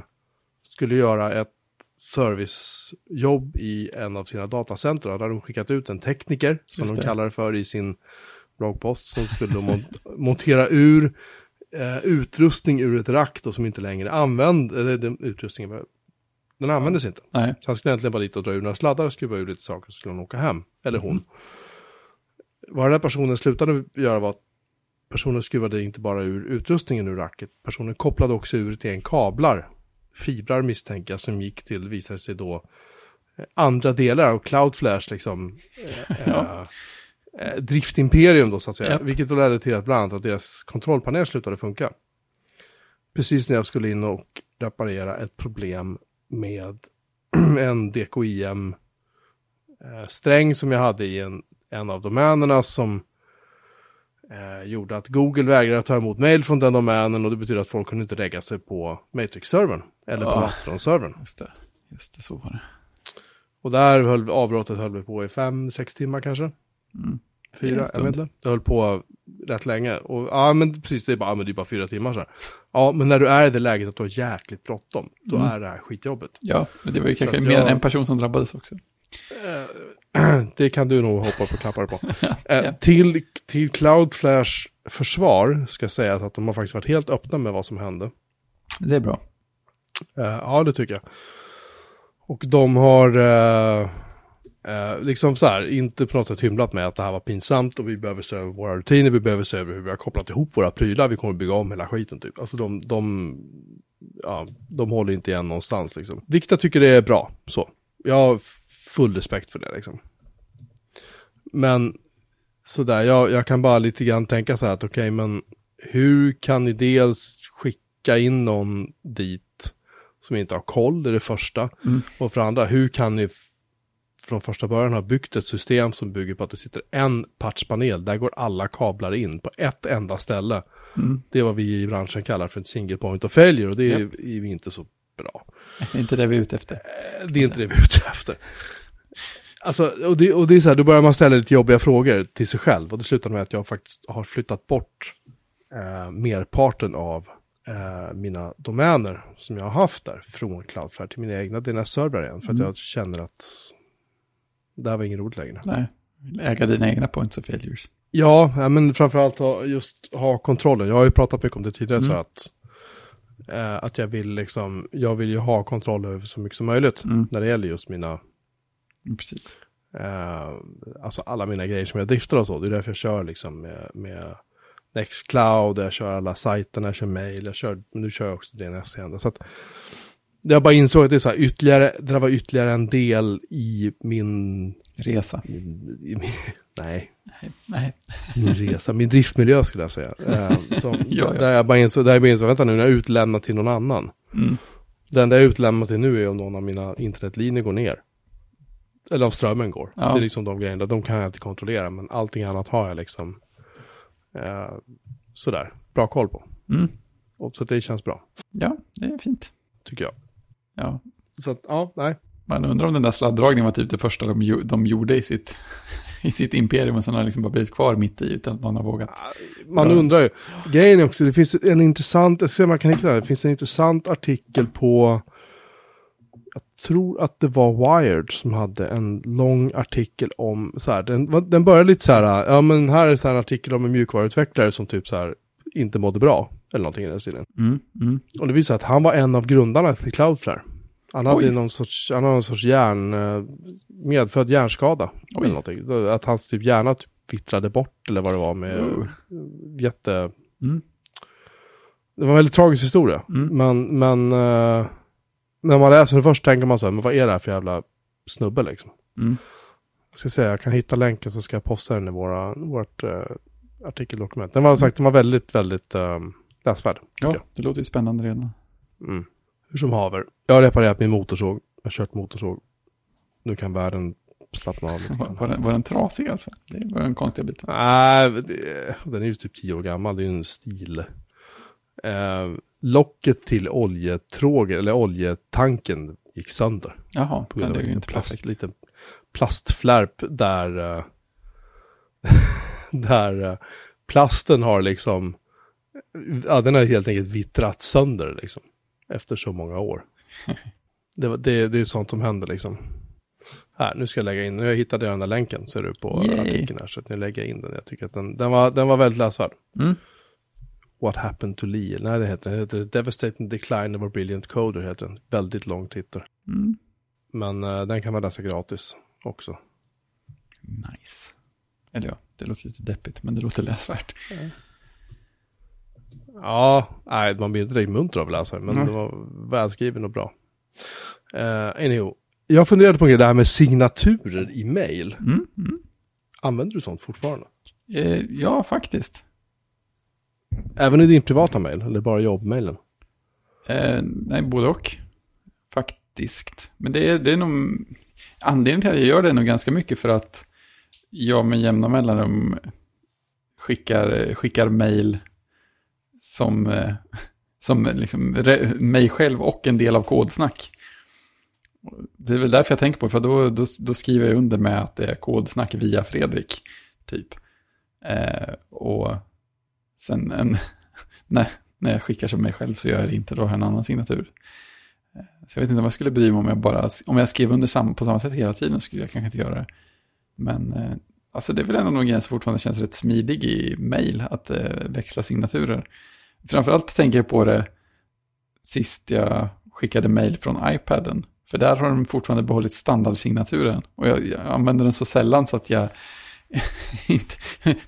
skulle göra ett servicejobb i en av sina datacenter. Där de skickat ut en tekniker, som de kallar det för i sin bloggpost, som skulle mont- [laughs] montera ur eh, utrustning ur ett rack då, som inte längre använder, eller den utrustningen, den användes inte. Nej, Så han skulle egentligen bara dit och dra ur några sladdar, skruva ur lite saker, så skulle han åka hem. Eller hon. Vad den här personen slutade göra var att personen skruvade inte bara ur utrustningen ur racket, personen kopplade också ur till en kablar, fibrar misstänker jag, som gick till, visade sig då, eh, andra delar av Cloudflares liksom, eh, Ja. eh, driftimperium då så att säga. Japp. Vilket då ledde till att bland annat att deras kontrollpanel slutade funka. Precis när jag skulle in och reparera ett problem med [clears throat] en DKIM eh, sträng som jag hade i en, en av domänerna som eh, gjorde att Google vägrade ta emot mail från den domänen och det betyder att folk kunde inte lägga sig på Matrix-servern eller på Ah. Mastodon-servern. just det. Just det, så var det. Och där höll avbrottet höll vi på i fem, sex timmar kanske. Mm. Fyra, jag vet inte. Det höll på rätt länge. Och ja, men precis, det är bara, ja, men det är bara fyra timmar så här. Ja, men när du är i det läget att du har jäkligt bråttom, då Mm. är det här skitjobbet. Ja, men det var ju Så kanske mer jag- än en person som drabbades också. [clears throat] Det kan du nog hoppa på klappar på. [laughs] Eh, till, till Cloudflares försvar ska jag säga att de har faktiskt varit helt öppna med vad som hände. Det är bra. Eh, ja, det tycker jag. Och de har eh, eh, liksom så här, inte på något sätt hymlat med att det här var pinsamt och vi behöver se över våra rutiner, vi behöver se över hur vi har kopplat ihop våra prylar, vi kommer bygga om hela skiten typ. Alltså de, de, ja, de håller inte igen någonstans liksom. Vilket jag tycker det är bra, så. Jag full respekt för det liksom. Men sådär, jag, jag kan bara lite grann tänka så här att okej, men hur kan ni dels skicka in någon dit som inte har koll, det är det första. Mm. Och för andra, hur kan ni från första början ha byggt ett system som bygger på att det sitter en patchpanel, där går alla kablar in på ett enda ställe. Mm. Det är vad vi i branschen kallar för ett single point of failure och det är, vi inte så bra. [laughs] Det är inte det vi är ute efter. Eh, Det är inte det vi är ute efter. Alltså, och det, och det är så här, då börjar man ställa lite jobbiga frågor till sig själv. Och det slutar med att jag faktiskt har flyttat bort eh, merparten av eh, mina domäner som jag har haft där från Cloudflare till mina egna DNS-servrar igen. För att Mm. jag känner att det här var inget roligt längre. Nej, äga dina egna points of failures. Ja, men framförallt ha, just ha kontrollen. Jag har ju pratat mycket om det tidigare Mm. så att, eh, att jag vill liksom, jag vill ju ha kontroll över så mycket som möjligt Mm. när det gäller just mina Precis. Eh, alltså alla mina grejer som jag driftar och så. Det är därför jag kör liksom med, med Nextcloud, jag kör alla sajterna, jag kör mail, jag kör, nu kör jag också DNS igen. Så att jag bara insåg att det är så här ytterligare, det där var ytterligare en del i min, Resa. min, i min [laughs] nej, Nej, nej. min resa, min driftmiljö skulle jag säga. Eh, som, [laughs] Ja, ja. Där jag bara insåg, där jag bara insåg, vänta nu, när jag utlämnat till någon annan. Mm. Det enda jag är utlämnad till nu är om någon av mina internetlinjer går ner. Eller om strömmen går. Ja. Det är liksom de grejerna, de kan jag inte kontrollera. Men allting annat har jag liksom eh, sådär, bra koll på. Mm. Och så det känns bra, Ja, det är fint. tycker jag. Ja, Så att, ja, nej. man undrar om den där sladdragningen var typ det första de, de gjorde i sitt, [laughs] i sitt imperium och sen har liksom bara blivit kvar mitt i utan att någon har vågat. Man undrar ju. Grejen är också, det finns en intressant, jag ska se om jag kan hitta det, det finns en intressant artikel på, tror att det var Wired som hade en lång artikel om, så här, den, den började lite så här, ja men här är så här en artikel om en mjukvaruutvecklare som typ så här inte mådde bra, eller någonting i den stilen. Mm, mm. Och det visar sig att han var en av grundarna till Cloudflare. Han hade Oj. någon sorts, han hade någon sorts hjärn, eh, medfödd hjärnskada. Oj. Eller någonting. Att hans typ hjärna typ vittrade bort eller vad det var med Oh. jätte... Mm. Det var en väldigt tragisk historia. Mm. Men, men eh, när man läser den först tänker man så här, men vad är det här för jävla snubbe liksom? Mm. Jag ska säga, jag kan hitta länken så ska jag posta den i våra, vårt uh, artikeldokument. Den var sagt, den var väldigt, väldigt um, läsvärd. Ja, jag. det låter ju spännande redan. Mm. Hur som haver. Jag har reparerat min motorsåg. Jag har kört motorsåg. Nu kan världen slappna av lite [laughs] Var, var, den, var den trasig alltså? Det var den konstiga biten. Nej, det- den är ju typ tio år gammal. Det är ju en stil. Eh, locket till oljetrågen, eller oljetanken, gick sönder. Jaha, På grund det av är ju inte plast, perfekt. liten plastflärp där, eh, [laughs] där eh, plasten har liksom, ja den har helt enkelt vittrat sönder liksom. Efter så många år. [laughs] Det, det, det är sånt som händer liksom. Här, nu ska jag lägga in, nu har jag den där länken, ser du på Yay. artikeln här, så att nu lägger jag in den. Jag tycker att den, den, var, den var väldigt läsvärd. Mm. What happened to Lee? Nej, det heter den. heter Devastating Decline of a Brilliant Coder, heter den. Väldigt lång titel. Mm. Men eh, den kan man läsa gratis också. Nice. Eller ja, det låter lite deppigt, men det låter läsvärt. Ja, nej, man blir inte direkt munter av att läsa men Nej. den var välskriven och bra. Uh, anywho, jag funderade på en grej, det här med signaturer i mail. Mm. Mm. Använder du sånt fortfarande? Eh, ja, faktiskt. Även i din privata mail, eller bara jobbmailen? Eh, nej, både och. Faktiskt. Men det är, det är nog... Anledningen till att jag gör det är nog ganska mycket för att jag med jämna mellanrum skickar, skickar mail som, eh, som liksom re, mig själv och en del av kodsnack. Det är väl därför jag tänker på det, för då, då, då skriver jag under med att det är kodsnack via Fredrik, typ. Eh, och sen en, [laughs] när, när jag skickar som mig själv så gör jag det inte, då har jag en annan signatur. Eh, så jag vet inte om jag skulle bry mig om jag bara, om jag skrev under sam, på samma sätt hela tiden skulle jag kanske inte göra det. Men eh, alltså det är väl ändå någon grej som fortfarande känns rätt smidig i mail, att eh, växla signaturer. Framförallt tänker jag på det sist jag skickade mail från iPaden. För där har de fortfarande behållit standardsignaturen. Och jag, jag använder den så sällan så att jag [laughs] inte,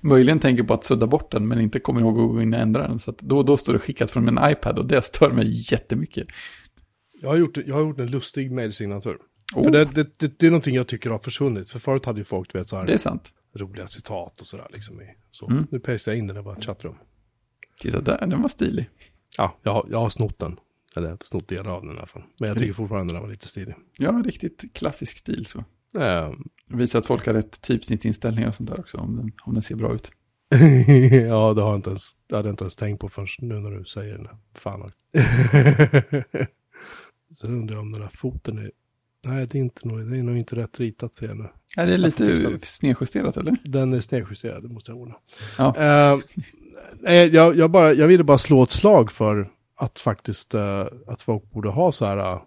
möjligen tänker på att sudda bort den, men inte kommer ihåg att gå in och ändra den. Så då och då står det skickat från min iPad och det stör mig jättemycket. Jag har gjort, jag har gjort en lustig mailsignatur. Oh, För det, det, det, det, det är någonting jag tycker har försvunnit. För förut hade ju folk, vet, så här, är sant. roliga citat och sådär liksom. I, så. Mm. Nu pastar jag in den i vårt chattrum. Titta där, den var stilig. Ja, jag har, jag har snott den. Eller snott delar av den i alla fall. Men jag tycker fortfarande den var lite stilig. Ja, riktigt klassisk stil så. Ehm, Det visar att folk har rätt typsnittsinställningar och sånt där också, om den, om den ser bra ut. [laughs] ja, det har jag inte ens, det hade jag inte ens tänkt på förrän nu när du säger det. Fan. [laughs] Sen undrar jag om den här foten är... Nej, det är, inte nog, det är nog inte rätt ritat ser jag nu. Ja, det är lite snedjusterat, eller? Den är snedjusterad, det måste jag ordna. Ja. Nej, jag, jag, bara, jag ville bara slå ett slag för att faktiskt, eh, att folk borde ha så här, eh,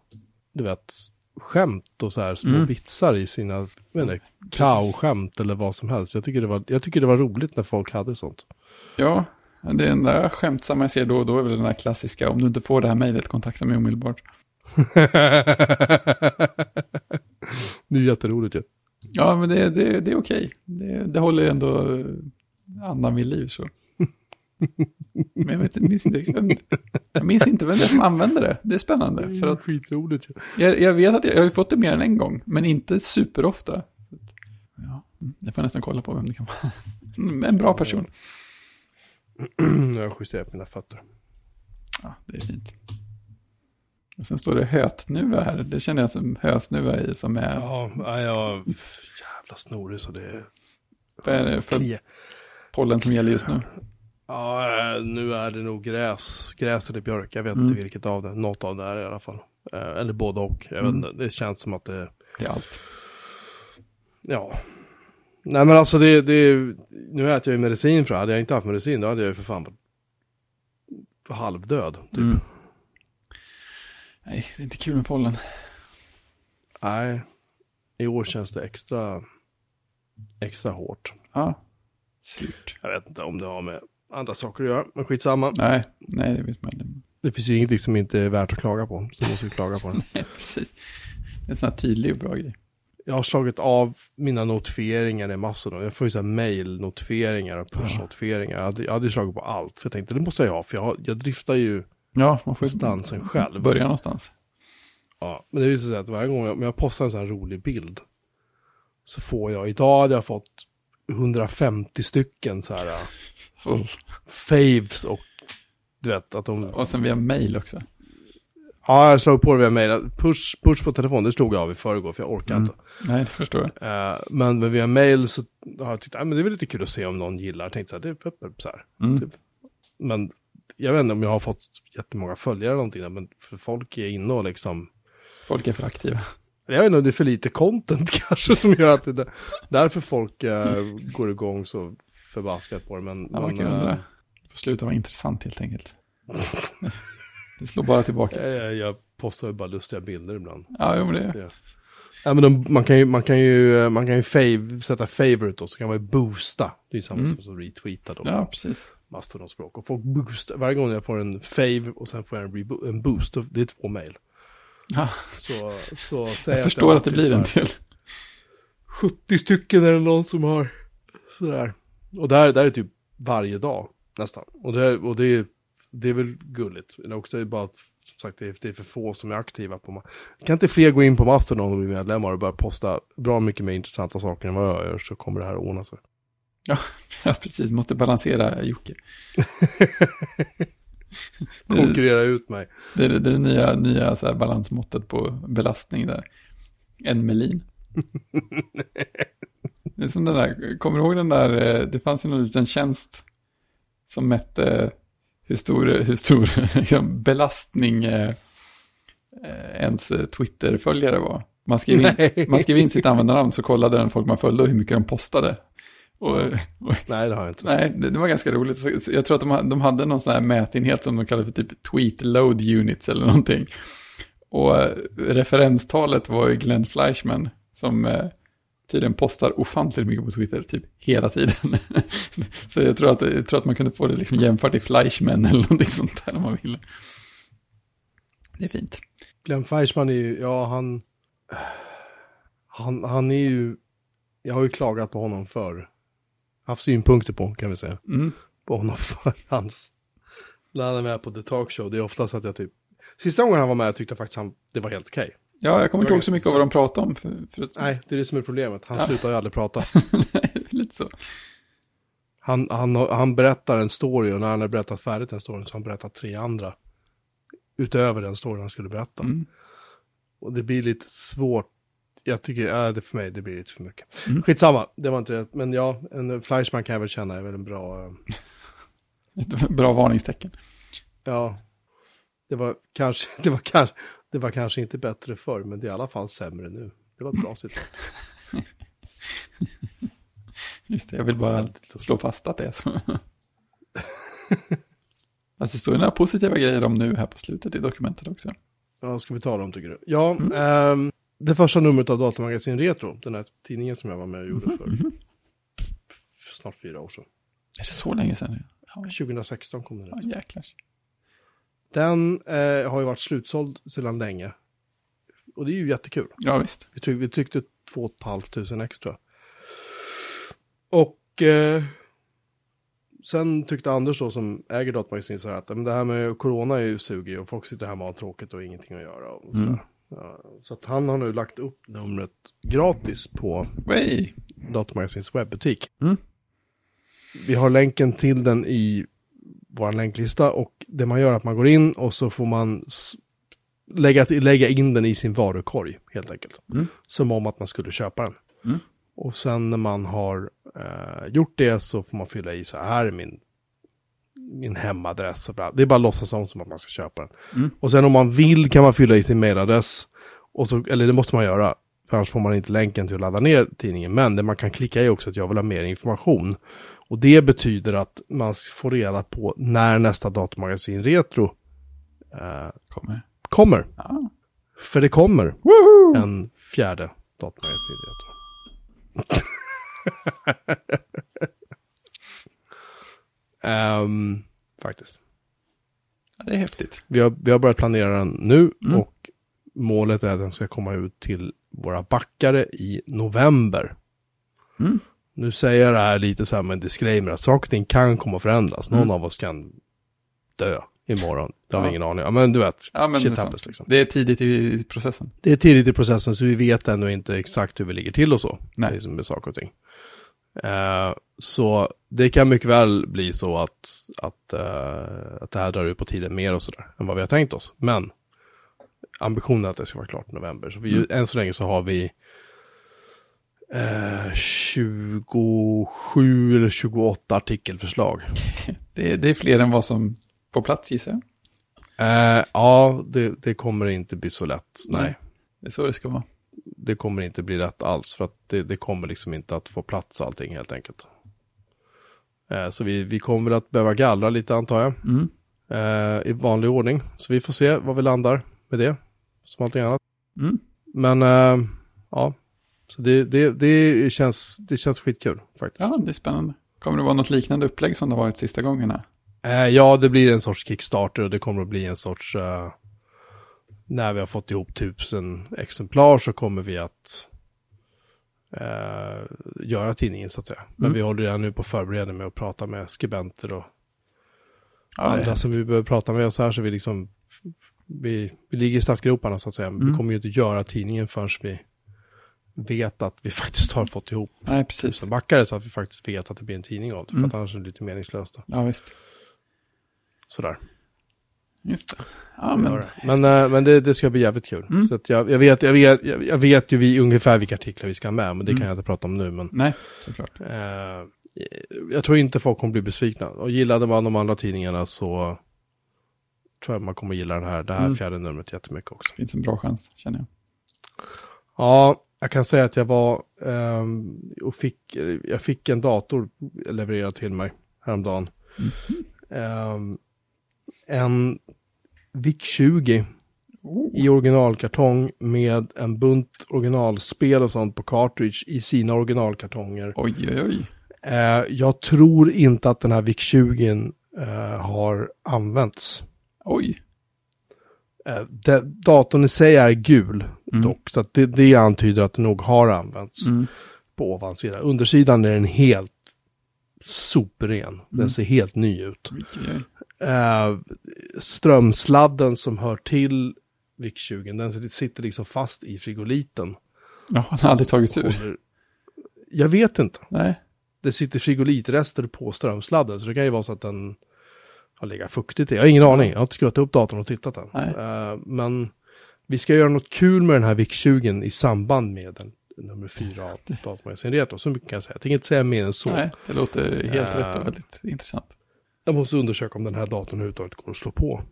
du vet, skämt och så här små Mm. vitsar i sina, vet inte, kaoskämt eller vad som helst. Jag tycker, det var, jag tycker det var roligt när folk hade sånt. Ja, det enda skämtsamma jag ser då och då är väl den här klassiska, om du inte får det här mejlet, kontakta mig omedelbart. [laughs] det är jätteroligt ju. Ja, men det, det, det är okej. Det, det håller ändå andan vid liv så. Men jag, vet, minns inte, vem, jag minns inte vem det är som använder det. Det är spännande. För att skitroligt jag, jag vet att jag, jag har fått det mer än en gång, men inte superofta. Ja, mm, jag får nästan kolla på vem det kan vara. Mm, En bra person. [clears throat] jag har justerat mina fötter. Ja, det är fint. Och sen står det hötnuva här. Det känner jag som hösnuva i som är... Ja, ja, jag jävla snorig så det är... Vad är det för pollen som gäller just nu? Ja, eh, nu är det nog gräs, gräs eller björk. Jag vet Mm. inte vilket av det. Något av det är i alla fall. Eh, Eller både och. Jag vet Mm. inte. Det känns som att det, Det är allt. ja. Nej men alltså det, det nu äter jag ju medicin för det. Hade jag inte haft medicin då hade jag ju för fan varit för halvdöd. Typ. Mm. Nej, det är inte kul med pollen. Nej, i år känns det extra, extra hårt. Ja, surt. Jag vet inte om det har med andra saker att göra, men skitsamma. Nej, nej, det vet man inte. Det finns ju ingenting som inte är värt att klaga på, så måste vi klaga på det. [laughs] Nej, precis. Det är en sån här tydlig och bra grej. Jag har slagit av mina notifieringar i massor. Jag får ju så här mail-notifieringar och push-notifieringar. Jag hade, jag hade slagit på allt, för jag tänkte det måste jag ha, för jag, jag driftar ju Ja, man får ju stansen själv. börja någonstans. Ja, men det visar sig att varje gång jag, jag postar en sån här rolig bild så får jag, idag hade jag fått 150 stycken så här uh, faves och du vet att de, Och sen via mail också. ja jag slog på det via mail, push, push på telefon, det slog jag av i förrgår för jag orkar Mm. inte. Nej, det förstår jag. Eh, men, men via mail så har jag tyckt, äh, men det är väl lite kul att se om någon gillar, jag tänkte så här, det är pepp, pepp, så här. Mm. Typ. Men jag vet inte om jag har fått jättemånga följare eller någonting, men folk är inne och liksom, Folk är för aktiva. jag vet inte om det är för lite content [laughs] kanske som gör att det är därför folk eh, [laughs] går igång så förbaskat på det. Men, Ja, man kan ju eh, undra. Det får sluta vara intressant helt enkelt. [laughs] Det slår bara tillbaka. jag, jag postar ju bara lustiga bilder ibland. Ja, jo, men det Ja. Men de, man kan ju, man kan ju, eh, man kan ju fav, sätta favorite och så kan man ju boosta. Det är samma Mm. som retweeta då. Ja, precis. Mastodon-språk. Och folk boostar, varje gång jag får en fave och sen får jag en, en boost, det är två mail. Ja, Så, så säg [laughs] jag förstår att det har blir typ en till. 70 stycken är det någon som har. Sådär. Och där, där är typ varje dag nästan. Och det, och det, är, det är väl gulligt. Men också är det bara att, som sagt, det är, det är för få som är aktiva på Kan inte fler gå in på Mastodon och bli medlemmar och börja posta bra mycket mer intressanta saker än vad jag gör så kommer det här att ordna sig. Ja, [laughs] precis. Måste balansera Jocke. [laughs] Konkurrera ut mig. Det är det, det, är det nya, nya så här balansmåttet på belastning där. En melin. [laughs] Det är som den där, kommer du ihåg den där, eh, det fanns ju någon liten tjänst som mätte hur stor, hur stor [laughs] liksom, belastning eh, eh, ens eh, Twitter-följare var. Man skrev, in, man skrev in sitt användarnamn så kollade den folk man följde och hur mycket de postade. Och, [laughs] och Nej, det har jag inte. Nej, det, det var ganska roligt. Jag tror att de, de hade någon sån här mätenhet som de kallade för typ tweet load units eller någonting. Och eh, referenstalet var ju Glenn Fleischman som eh, tydligen postar ofantligt mycket på Twitter, typ hela tiden. [laughs] så jag tror, att, jag tror att man kunde få det liksom jämfört i Fleischman eller någonting sånt där om man ville. Det är fint. Glenn Fleischman är ju, ja han, han, han är ju, jag har ju klagat på honom förr. Haft synpunkter på, kan vi säga. Mm. på honom för hans... När han är med på The Talk Show, det är oftast att jag typ... Sista gången han var med tyckte jag faktiskt han, det var helt okej. Ja, jag kommer inte ihåg så mycket av vad de pratade om. För, för att, Nej, det är det som är problemet. Han Ja. slutar ju aldrig prata. [laughs] Nej, lite så. Han, han, han berättar en story och när han har berättat färdigt den storyn så har han berättat tre andra. Utöver den storyn han skulle berätta. Mm. Och det blir lite svårt. Jag tycker, äh, det för mig, det blir lite för mycket. Mm. Skitsamma, det var inte det. Men ja, en Fleischman kan jag väl känna är väl en bra... [laughs] Ett bra varningstecken. Ja, det var kanske, [laughs] det var kanske, det var kanske inte bättre förr, men det är i alla fall sämre nu. Det var ett bra citat. [laughs] Just det, jag vill bara slå fast att det är så. [laughs] Fast det står ju några positiva grejer om nu här på slutet i dokumentet också. Ja, ska vi ta dem tycker du? Ja, ehm, det första numret av Datamagasin Retro, den här tidningen som jag var med och gjorde för, för snart fyra år sedan. Är det så länge sedan? Ja, 2016 kom den ja ut. Den eh, har ju varit slutsåld sedan länge. Och det är ju jättekul. Ja, visst. Vi, tryck, vi tryckte 2 500 extra. Och eh, sen tyckte Anders då som äger datamagasin så här att men det här med corona är ju sugig och folk sitter hemma och har tråkigt och ingenting att göra. Och så, Mm. ja, så att han har nu lagt upp numret gratis på Way. Webbutik. Mm. Vi har länken till den i vår länklista och det man gör är att man går in och så får man lägga, lägga in den i sin varukorg helt enkelt. Mm. Som om att man skulle köpa den. Mm. Och sen när man har eh, gjort det så får man fylla i så här är min, min hemadress. Och bla. Det är bara att låtsas om som att man ska köpa den. Mm. Och sen om man vill kan man fylla i sin mailadress. Och så, eller det måste man göra. För annars får man inte länken till att ladda ner tidningen. Men det man kan klicka är också att jag vill ha mer information. Och det betyder att man får reda på när nästa datamagasin Retro eh, Kommer. kommer. Ja. För det kommer Woho! en fjärde datamagasin Retro. [laughs] Ehm, faktiskt. Ja, det är häftigt. Vi har, vi har börjat planera den nu Mm. och målet är att den ska komma ut till våra backare i november. Mm. Nu säger jag det här lite så här med en disclaimer att saker och ting kan komma att förändras. Någon Mm. av oss kan dö imorgon. Det har vi Ja. ingen aning om. Men du vet, Ja, men det shit är sant. happens liksom. Det är tidigt i processen. Det är tidigt i processen så vi vet ännu inte exakt hur vi ligger till och så. Nej. Liksom med saker och ting. Eh, så det kan mycket väl bli så att, att, eh, att det här drar ut på tiden mer och sådär än vad vi har tänkt oss. Men ambitionen är att det ska vara klart i november. Så vi, Mm. än så länge så har vi eh, 27 eller 28 artikelförslag. [laughs] Det är, det är fler än vad som får plats gissar jag. Eh, ja, det, det kommer inte bli så lätt. Nej. Nej. Det är så det ska vara. det kommer inte bli rätt alls för att det, det kommer liksom inte att få plats allting helt enkelt. Eh, så vi, vi kommer att behöva gallra lite antar jag Mm. eh, i vanlig ordning. Så vi får se var vi landar med det som allting annat. Mm. Men eh, ja, så det, det, det, känns, det känns skitkul faktiskt. Ja, det är spännande. Kommer det vara något liknande upplägg som det har varit sista gångerna? Eh, ja, det blir en sorts Kickstarter och det kommer att bli en sorts... eh, när vi har fått ihop tusen exemplar så kommer vi att eh, göra tidningen så att säga. Men Mm. vi håller redan nu på förberedande med att prata med skribenter och Ja, andra som vi behöver prata med oss här. Så vi liksom... Vi, vi ligger i startgroparna så att säga. Men Vi Mm. kommer ju inte göra tidningen förrän vi vet att vi [laughs] faktiskt har fått ihop Nej, precis. tusen backare så att vi faktiskt vet att det blir en tidning av det. För Mm. att annars är det lite meningslöst. Då. Ja, visst. Sådär. Just det. Ja, men... Men, men, eh, men det, det ska bli jävligt kul. Mm. Så att jag, jag, vet, jag, vet, jag, vet ju vi, ungefär vilka artiklar vi ska ha med, men det Mm. kan jag inte prata om nu. Men, Nej, såklart. eh, jag tror inte folk kommer bli besvikna. Och gillade man de andra tidningarna så tror jag man kommer gilla den här, det här Mm. fjärde numret jättemycket också. Finns en bra chans, känner jag. Ja, jag kan säga att jag var ehm, och fick, jag fick en dator levererad till mig häromdagen. Mm. Ehm, en VIC-20 Oh. i originalkartong med en bunt originalspel och sånt på cartridge i sina originalkartonger. Oj, oj, oj. Eh, jag tror inte att den här VIC-20 eh, har använts. Oj. Eh, det, datorn i sig är gul Mm. dock, så det, det antyder att den nog har använts Mm. på ovansidan. Undersidan är den helt superren. Den Mm. ser helt ny ut. Eh, strömsladden som hör till VIC-20, den sitter liksom fast i frigoliten. Ja, den har aldrig tagits ur. Jag vet inte. Nej. Det sitter frigolitrester på strömsladden, så det kan ju vara så att den har legat fuktigt i. Jag har ingen aning, jag har inte skruvat upp datorn och tittat än. Nej. Eh, men vi ska göra något kul med den här VIC-20 i samband med den nummer fyra av Datamagasin Retro. Så mycket kan jag säga. Jag tänker inte säga mer än så. Nej, det låter helt Äh. rätt och väldigt intressant. Jag måste undersöka om den här datorn överhuvudtaget går att slå på.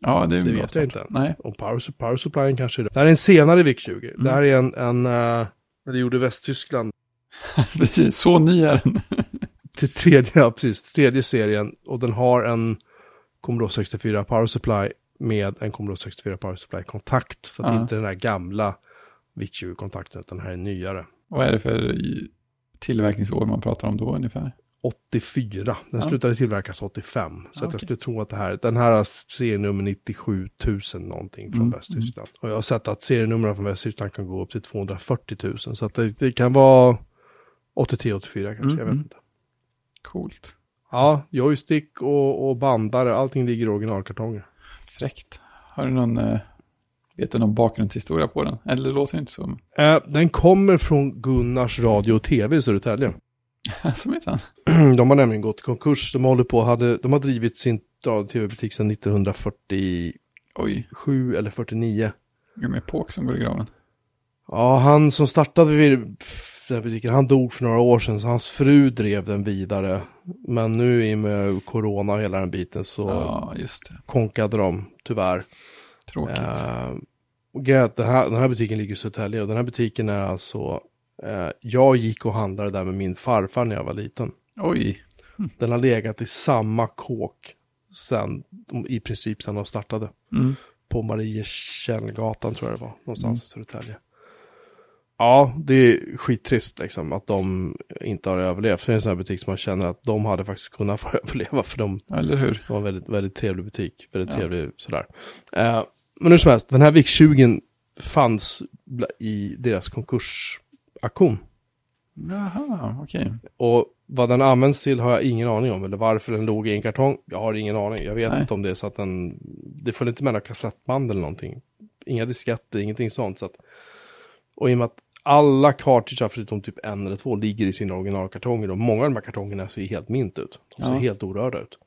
Ja, det Det vet jag inte. Nej. Och power, power supplyen kanske är det. Det här är en senare VIC-20. Mm. Det här är en, en uh, när det gjorde Västtyskland [laughs] Precis, så ny är den. [laughs] till tredje, ja, precis, tredje serien. Och den har en Commodore 64 power supply med en Commodore 64 power supply-kontakt. Så att det Ja. inte är den här gamla VIC-20-kontakten, utan den här är nyare. Vad är det för tillverkningsår man pratar om då ungefär? 84. Den Ja. slutade tillverkas 85. Så Ja, att jag okej. skulle tro att det här, den här serienummer 97 000 någonting från Mm, Västtyskland. Och jag har sett att serienumren från Västtyskland kan gå upp till 240 000. Så att det, det kan vara 83-84 kanske, Mm, jag vet mm. inte. Coolt. Ja, joystick och, och bandare, allting ligger i originalkartonger. Fräckt. Har du någon, eh, vet du någon bakgrundshistoria på den? Eller det låter inte som, Eh, den kommer från Gunnars radio och tv i Södertälje. [laughs] som är. [clears throat] De har nämligen gått i konkurs. De håller på, hade, de har drivit sin tv-butik sedan 1940, Oj, 7 eller 49. är det med Påk som går i graven? Ja, han som startade vid den butiken, han dog för några år sedan så hans fru drev den vidare. Men nu i och med corona och hela den biten så Ja, konkade de tyvärr. Tråkigt. Eh, är att den, här, den här butiken ligger i Södertälje och den här butiken är alltså, eh, jag gick och handlade där med min farfar när jag var liten. Oj, Den har legat i samma kåk sen, i princip sen de startade. mm. På Mariekällgatan tror jag det var, någonstans i Södertälje. Ja, det är skittrist liksom att de inte har överlevt. För det är en sån här butik som man känner att de hade faktiskt kunnat [laughs] få överleva för de eller hur? var en väldigt, väldigt trevlig butik. Väldigt Ja. trevlig sådär. Eh, men hur som helst, den här VIK 20 fanns i deras konkursaktion. Jaha, okej. Och vad den används till har jag ingen aning om. Eller varför den låg i en kartong. Jag har ingen aning. Jag vet Nej. inte om det är så att den... Det följde inte med några kassettband eller någonting. Inga disketter, ingenting sånt. Så att, och i och med att alla cartridgar förutom typ en eller två ligger i sina originalkartonger. Och många av de här kartongerna ser helt mint ut. De ser Ja. helt orörda ut.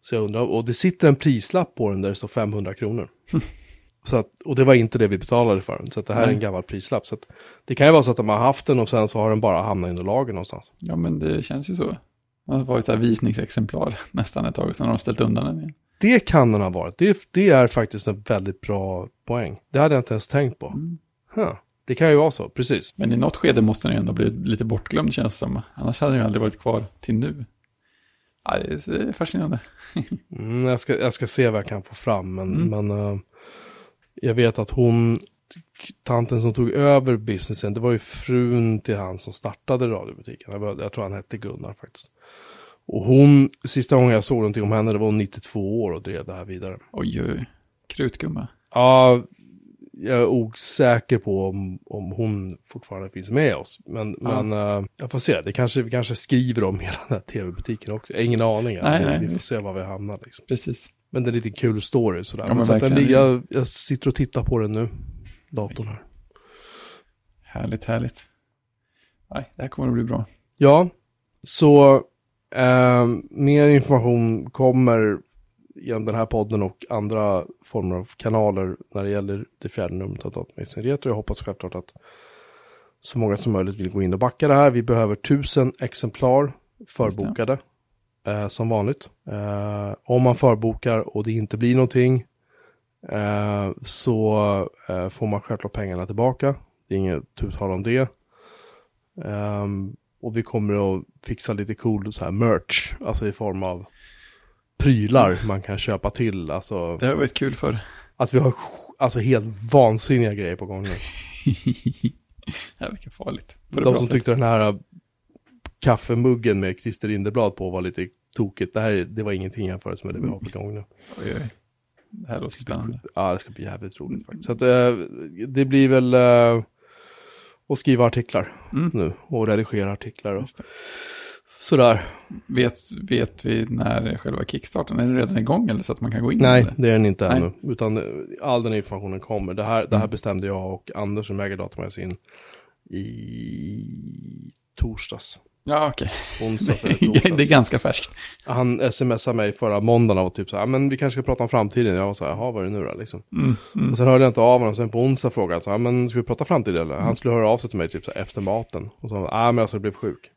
Så jag undrar, och det sitter en prislapp på den där det står 500 kronor. [laughs] Så att, och det var inte det vi betalade för den. Så det här är Nej. en gammal prislapp. Så att, det kan ju vara så att de har haft den och sen så har den bara hamnat något lager någonstans. Ja, men det känns ju så. Det har varit så här visningsexemplar [laughs] nästan ett tag, sen har de ställt undan den igen. Det kan den ha varit. Det, det är faktiskt en väldigt bra poäng. Det hade jag inte ens tänkt på. Mm. Huh. Det kan ju vara så, precis. Men i något skede måste den ju ändå bli lite bortglömd känns det som. Annars hade den ju aldrig varit kvar till nu. Ja, det är fascinerande. [laughs] Mm, jag, ska, jag ska se vad jag kan få fram, men, Mm. men eh, jag vet att hon, tanten som tog över businessen, det var ju frun till han som startade radiobutiken. Jag, jag tror han hette Gunnar faktiskt. Och hon, sista gången jag såg någonting om henne, det var hon 92 år och drev det här vidare. Oj, oj. Krutgumma. Ja, jag är osäker på om, om hon fortfarande finns med oss. Men, Ja. men eh, jag får se, det kanske, vi kanske skriver om hela den här tv-butiken också. Jag har ingen aning. Nej, nej, vi får se var vi hamnar. Liksom. Precis. Men det är lite kul story sådär. Ja, men så den, jag, jag sitter och tittar på den nu. Datorn här. Härligt, härligt. Nej, det här kommer att bli bra. Ja, så eh, mer information kommer genom den här podden och andra former av kanaler när det gäller det fjärde numret av Datamixen Retro. Jag hoppas självklart att så många som möjligt vill gå in och backa det här. Vi behöver tusen exemplar förbokade eh, som vanligt. Eh, om man förbokar och det inte blir någonting eh, så eh, får man självklart pengarna tillbaka. Det är inget tu tal om det. Ehm, och vi kommer att fixa lite cool så här merch, alltså i form av prylar man kan köpa till. Alltså Det har varit kul för. att vi har alltså helt vansinniga grejer på gång nu. [laughs] det verkar farligt. De som sättet. tyckte den här äh, kaffemuggen med Christer Lindeblad på var lite tokigt. Det här det var ingenting jämfört med det vi har på gång nu. Oj, oj. Det här låter spännande. Ja, det ska bli jävligt roligt faktiskt. Så att, eh, det blir väl eh, att skriva artiklar Mm. nu och redigera artiklar och. Sådär. Vet, vet vi när själva kickstarten, är den redan igång eller så att man kan gå in? Nej, det är den inte Nej. ännu. Utan eh, all den informationen kommer. Det här, det här Mm. bestämde jag och Anders som äger Datamagasin i torsdags. Ja, okej. Onsdags [laughs] eller Det är ganska färskt. Han smsade mig förra måndagen och typ så här, men vi kanske ska prata om framtiden. Jag var så här, jaha, vad är det nu då liksom? Mm, mm. Och sen hörde jag inte av honom, sen på onsdag frågade jag så här, men ska vi prata framtid eller? Han skulle höra av sig till mig typ så här, efter maten. Och så, nej men alltså jag blev sjuk.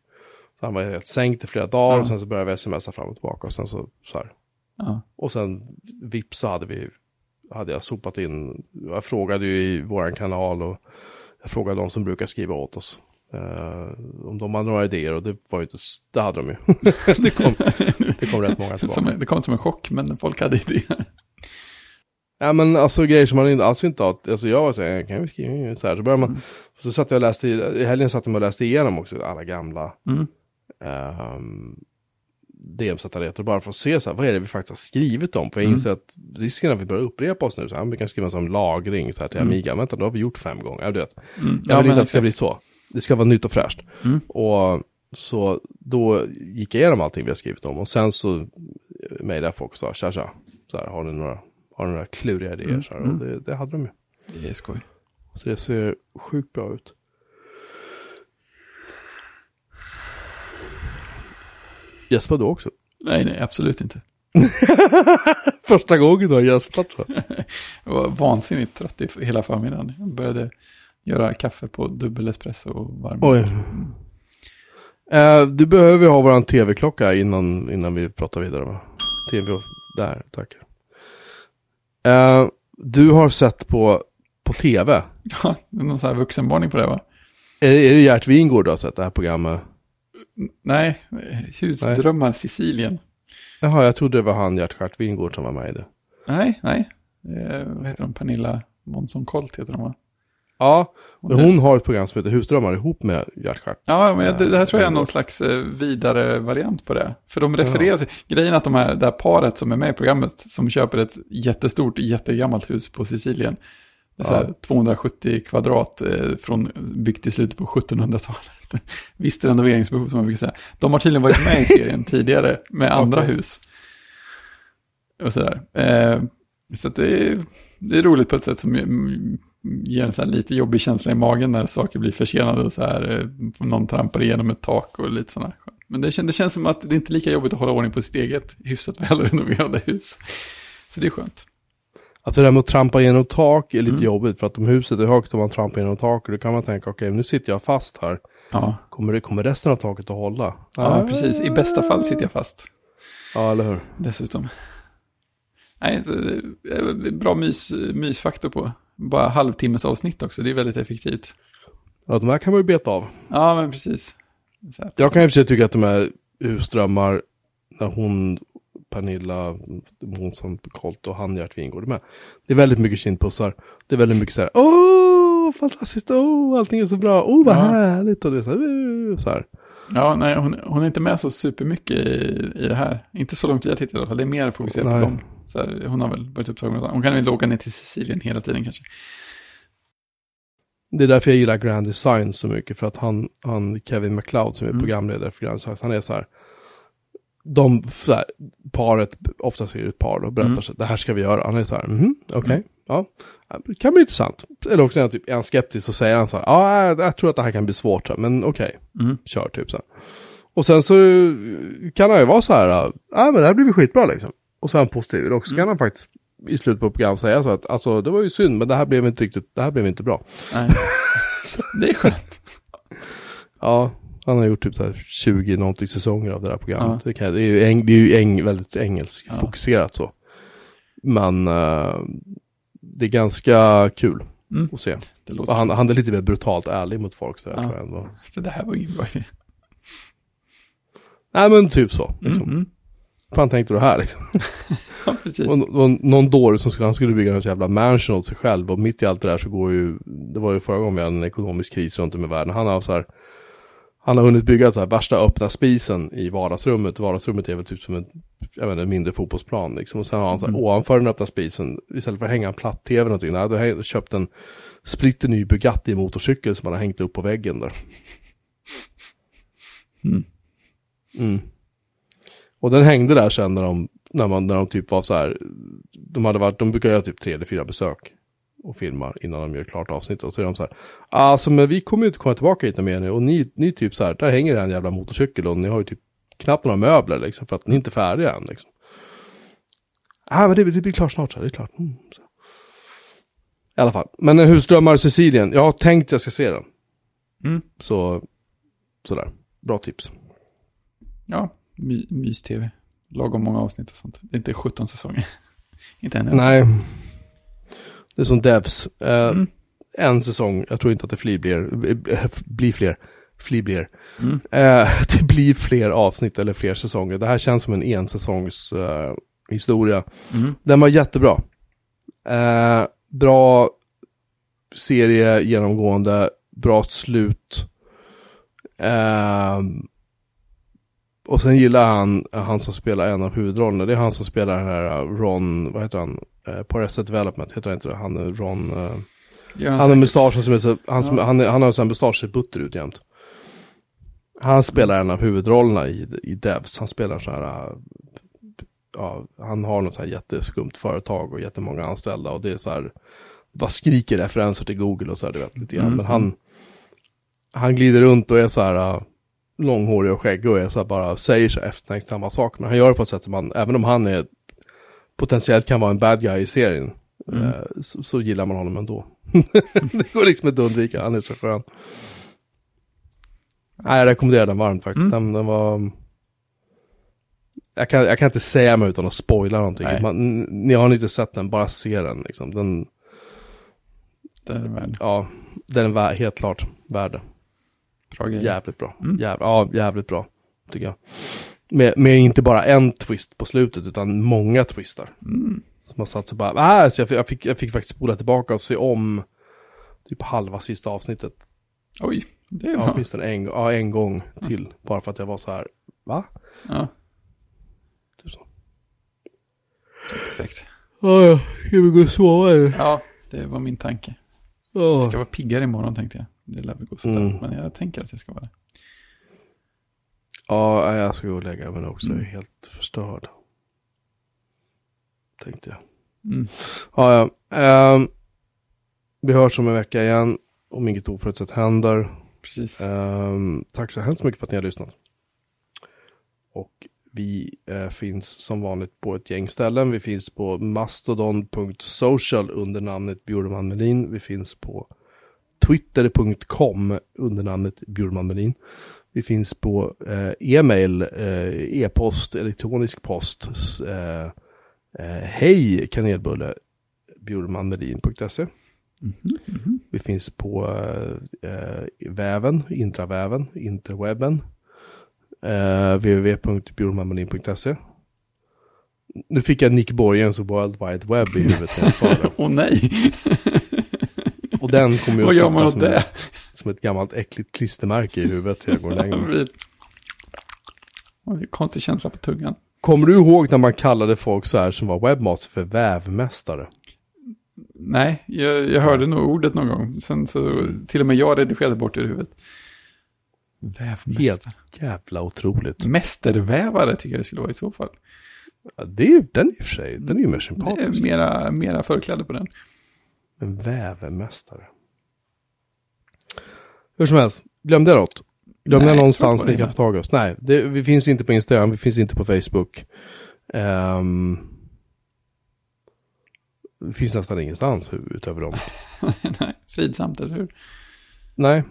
Så han var helt sänkt i flera dagar Ja. och sen så började vi smsa fram och tillbaka och sen så, så här. Ja. Och sen vips så hade vi, hade jag sopat in, jag frågade ju i våran kanal och jag frågade de som brukar skriva åt oss. eh, om de hade några idéer och det var ju inte, det hade de ju. [laughs] det, kom, det kom rätt många tillbaka. Som, det kom som en chock, men folk hade idéer. Ja men alltså grejer som man inte- alls inte har, alltså jag var så här, kan vi skriva så här, så började man, Mm. så satt jag och läste, i helgen satt jag och läste igenom också alla gamla Mm. Um, DM-sättarrätter bara för att se så här, vad är det vi faktiskt har skrivit om? För jag Mm. inser att risken att vi börjar upprepa oss nu, så här, vi kan skriva som lagring så här till Mm. Amiga, vänta då har vi gjort fem gånger, ja, du vet. Mm. Jag vill inte att det ska bli så, det ska vara nytt och fräscht. Mm. Och så då gick jag igenom allting vi har skrivit om och sen så mejlade folk och sa, tja tja, så här, har ni några, har ni några kluriga idéer? Mm. Så här, och Mm. det, det hade de ju. Det är skoj. Så det ser sjukt bra ut. Gäspar du också? Nej, nej, absolut inte. [laughs] Första gången du har gäspat va? [laughs] Jag var vansinnigt trött i hela förmiddagen. Jag började göra kaffe på dubbel espresso och varm. Oj. Eh, du behöver ha våran tv-klocka innan, innan vi pratar vidare va? Tv, där, tack. Eh, du har sett på, på tv. [laughs] Ja, någon sån här vuxenvarning på det va? Är, är det Gert Wingård du har sett det här programmet? Nej, Husdrömmar Sicilien. Jaha, jag trodde det var han Gert Wingård som var med i det. Nej, nej. Eh, vad heter de? Pernilla Månsson Colt heter de va? Ja, men hon har ett program som heter Husdrömmar ihop med Gert. Ja, men det, det här tror jag är någon gott. slags eh, vidare variant på det. För de refererar till, grejen att de här, det här paret som är med i programmet, som köper ett jättestort, jättegammalt hus på Sicilien. Är så här Ja. 270 kvadrat, eh, från, byggt i slutet på 1700-talet. [laughs] Visst renoveringsbehov som man brukar säga. De har tydligen varit med i serien [laughs] tidigare med andra Okej. hus. Och sådär. Eh, så det, är, det är roligt på ett sätt som mm, ger en så här lite jobbig känsla i magen när saker blir försenade och så här. eh, Någon trampar igenom ett tak och lite sådana. Men det, kän- det känns som att det är inte lika jobbigt att hålla ordning på sitt eget hyfsat välrenoverade hus. Så det är skönt. Alltså det där med att trampa igenom tak är lite Mm. jobbigt för att om huset är högt och man trampar igenom taket då kan man tänka okej nu sitter jag fast här. Ja, Kommer, det, kommer resten av taket att hålla? ja precis. I bästa fall sitter jag fast. Ja, eller hur? Dessutom. Nej, är bra mys, mysfaktor på. Bara halvtimmes avsnitt också, det är väldigt effektivt. Ja, de här kan man ju beta av. Ja, men precis. Jag kan i och för sig tycka att de här husdrömmar, när hon, Pernilla, hon som Colt och han Gert Wingård med. Det är väldigt mycket kindpussar. Det är väldigt mycket så här, åh, fantastiskt, åh, allting är så bra, åh, vad Ja. härligt, och det är så här, "Uh", så här. Ja, nej, hon, hon är inte med så supermycket i, i det här. Inte så långt vi har tittat i alla fall, det är mer fokuserat Nej. på dem. Så här, hon har väl varit upptagen med. Hon kan väl åka ner till Sicilien hela tiden kanske. Det är därför jag gillar Grand Design så mycket, för att han, han Kevin McLeod som är Mm. programledare för Grand Design, han är så här, de, så här, paret, oftast är det ett par, och berättar Mm. så det här ska vi göra. Han är så här, mhm, okej, ja, det kan bli intressant. Eller också är han typ, är han skeptisk och säger han så här, ja, jag, jag tror att det här kan bli svårt, så men okej, Mm. kör typ så här. Och sen så kan han ju vara så här, ja men det här blir skitbra liksom. Och så är han positiv, och så kan han faktiskt i slutet på programmet säga så att, alltså det var ju synd, men det här blev inte riktigt, det här blev inte bra. Nej. [laughs] det är skönt. [laughs] Ja, han har gjort typ så här 20 någonting säsonger av det här programmet. Det, kan, det är ju, eng, det är ju eng, väldigt engelsk Ja. så. Men eh, det är ganska kul Mm. att se. Han, han är lite mer brutalt ärlig mot folk. Så Ja. tror jag ändå. så det här var ingen bra idé. [laughs] Nej men typ så. Liksom. Mm. Mm. fan tänkte du här liksom? [laughs] Ja, precis. Och, och någon dåre som skulle, han skulle bygga en jävla mansion åt sig själv och mitt i allt det där så går ju, det var ju förra gången vi hade en ekonomisk kris runt om i världen. Han har så här, han har hunnit bygga så här värsta öppna spisen i vardagsrummet. Vardagsrummet är väl typ som en, jag vet en mindre fotbollsplan liksom. Och sen har han så här, Mm. ovanför den öppna spisen, istället för att hänga en platt-tv eller någonting, han hade köpt en splitter ny Bugatti motorcykel som han har hängt upp på väggen där. Mm. Mm. Och den hängde där sen när de, när man, när de typ var så här, de hade varit, de brukar göra typ tre eller fyra besök och filmar innan de gör klart avsnittet. Och så är de så här, alltså men vi kommer ju inte komma tillbaka hit mer nu och ni, ni typ så här, där hänger en jävla motorcykel och ni har ju typ knappt några möbler liksom för att ni inte är färdiga än liksom. Ja men det, det blir klart snart så här, det är klart. Mm, så. I alla fall, men en husdrömmar Sicilien, jag har tänkt jag ska se den. Mm. Så, sådär, bra tips. Ja, my, mys-tv. Lagom många avsnitt och sånt. Det är inte 17 säsonger. [laughs] inte än. Nej. Det är som Devs. Eh, Mm. En säsong, jag tror inte att det flir blir, blir fler. Blir. Mm. Eh, [laughs] det blir fler avsnitt eller fler säsonger. Det här känns som en ensäsongs eh, historia. Mm. Den var jättebra. Bra serie genomgående, bra slut. Och sen gillar han, han som spelar en av huvudrollerna, det är han som spelar den här uh, Ron, vad heter han? Eh, på Arrested Development, heter han inte det? Han är Ron, eh, Gör han har mustaschen som är så, han, som, Ja. han, han har en mustasch ser butter ut jämt. Han spelar en av huvudrollerna i, i Devs, han spelar så här, äh, ja, han har något så här jätteskumt företag och jättemånga anställda och det är så här, bara skriker referenser till Google och så här, du vet, lite grann. Mm. Men han, han glider runt och är så här, äh, långhårig och skäggig och är så här bara säger så eftertänksamma saker. Men han gör det på ett sätt som man, även om han är potentiellt kan vara en bad guy i serien, Mm. eh, så, så gillar man honom ändå. [laughs] det går liksom inte att undvika, han är så skön. Nej, jag rekommenderar den varmt faktiskt. Mm. Den, den var... Jag kan, jag kan inte säga mig utan att spoila någonting. Man, ni har inte sett den, bara se den liksom. Den, Det är värd. ja, den var helt klart värd. Bra grej. Jävligt bra. Mm. Jäv, ja, jävligt bra. Tycker jag. Med, med inte bara en twist på slutet utan många twistar. Mm. Som har satt sig bara, ah, så jag, fick, jag, fick, jag fick faktiskt spola tillbaka och se om typ halva sista avsnittet. Oj, det är Ja, bra. åtminstone en, ja, en gång till. Bara för att jag var så här, va? Ja, Typ så. perfekt. Ja, ja, ska vi gå och sova eller? Ja, det var min tanke. Ja. Jag ska vara piggare imorgon tänkte jag. Det lär väl gå sådär. Mm. Men jag tänker att jag ska vara det. Ja, jag ska gå och lägga mig också. Jag är Mm. helt förstörd. Tänkte jag. Mm. Ja, ja. Ehm, vi hörs om en vecka igen. Om inget oförutsett händer. Precis. Ehm, tack så hemskt mycket för att ni har lyssnat. Och vi eh, finns som vanligt på ett gäng ställen. Vi finns på mastodon.social under namnet Bjurman Melin. Vi finns på twitter.com under namnet Bjurman Melin. Vi finns på eh, e-mail, eh, e-post, elektronisk post. Eh, Hej kanelbulle bjurmanmelin.se. Mhm, mhm. Vi finns på eh, väven, intraväven, interwebben. Eh, www.bjurmanmelin.se. Nu fick jag Nick Borgens World Wide Web i huvudet när jag sa det. [laughs] Åh nej! Och den kommer ju Vad att gör man åt det? Som ett gammalt äckligt klistermärke i huvudet hela går längre. [laughs] Konstig känsla på tungan. Kommer du ihåg när man kallade folk så här som var webbmaster för vävmästare? Nej, jag, jag hörde nog ordet någon gång. Sen så, till och med jag redigerade bort det ur huvudet. Vävmästare. Helt jävla otroligt. Mästervävare tycker jag det skulle vara i så fall. Ja, det är den i och för sig, den är ju mer Det är sympatisk. mera, mera förkläde på den. En vävmästare. Hur som helst, glömde jag något? Glömde jag någonstans ni kan få tag i oss? Nej, det, vi finns inte på Instagram, vi finns inte på Facebook. Ehm, det finns nästan ingenstans utöver dem. [laughs] Nej, fridsamt, eller hur? Nej.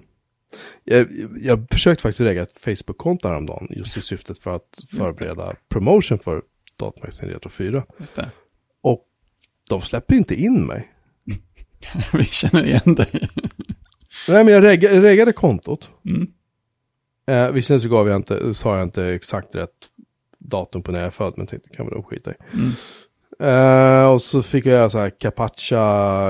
Jag, jag försökte faktiskt lägga ett Facebook-konto häromdagen just i syftet för att förbereda promotion för Datamagasin Retro 4. Just det. Och de släpper inte in mig. [laughs] Vi känner igen dig. Nej, men jag regga- jag reggade kontot. Mm. Eh, visserligen så gav jag inte, sa jag inte exakt rätt datum på när jag är född, men tänkte kan väl de skita i. Mm. Eh, och så fick jag så här captcha,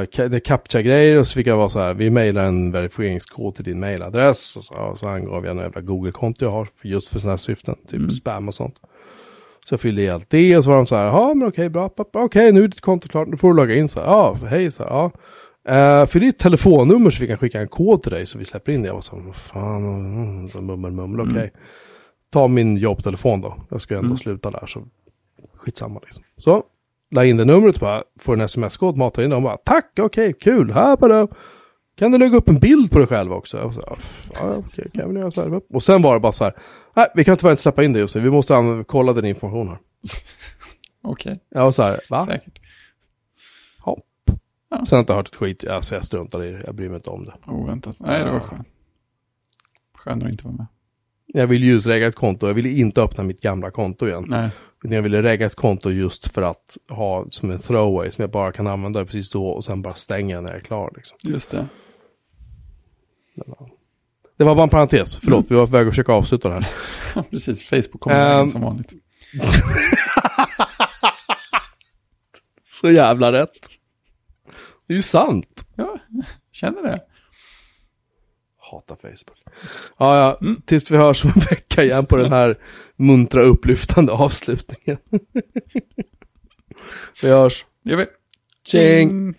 ca- det är captcha-grejer och så fick jag vara så här, vi mailar en verifieringskod till din mailadress. Och så, ja, så angav jag en jävla Google-konto jag har för just för sådana här syften, typ Mm. spam och sånt. Så jag fyllde i allt det och så var de så här, ja men okej, bra, okej nu är ditt konto klart, nu får du logga in så här, ja, hej så här, ja. Uh, fyll i ett telefonnummer så vi kan skicka en kod till dig så vi släpper in det. Jag var så vad fan, mm, så mummel, mummel, okej. Mm. Ta min jobbtelefon då, jag ska ju ändå Mm. sluta där så skitsamma liksom. Så, la in det numret bara, får en sms-kod, matar in det och bara, tack, okej, kul, här bara. Kan du lägga upp en bild på dig själv också? Och så, ja, okej, kan jag väl göra så här. Och sen var det bara så här, nej, vi kan tyvärr inte släppa in det just nu, vi måste kolla din information här. [laughs] Okej, Jag var så här, va? säkert. Sen har jag inte hört ett skit, alltså jag struntar i det, jag bryr mig inte om det. Oväntat. Nej, det var skönt. Skönare att inte vara med. Jag vill just regga ett konto, jag ville inte öppna mitt gamla konto igen. Nej, Utan jag ville regga ett konto just för att ha som en throwaway som jag bara kan använda precis då och sen bara stänga när jag är klar. Liksom. just det. Det var bara en parentes, förlåt, vi var på väg att försöka avsluta det här. Ja, [laughs] precis. Facebook kommer Ehm. som vanligt. [laughs] [laughs] Så jävla rätt. Det är ju sant. Ja, känner det. Hatar Facebook. Ja, ja, Mm. tills vi hörs om en vecka igen på den här muntra upplyftande avslutningen. [laughs] vi hörs. Det gör vi. Tjing!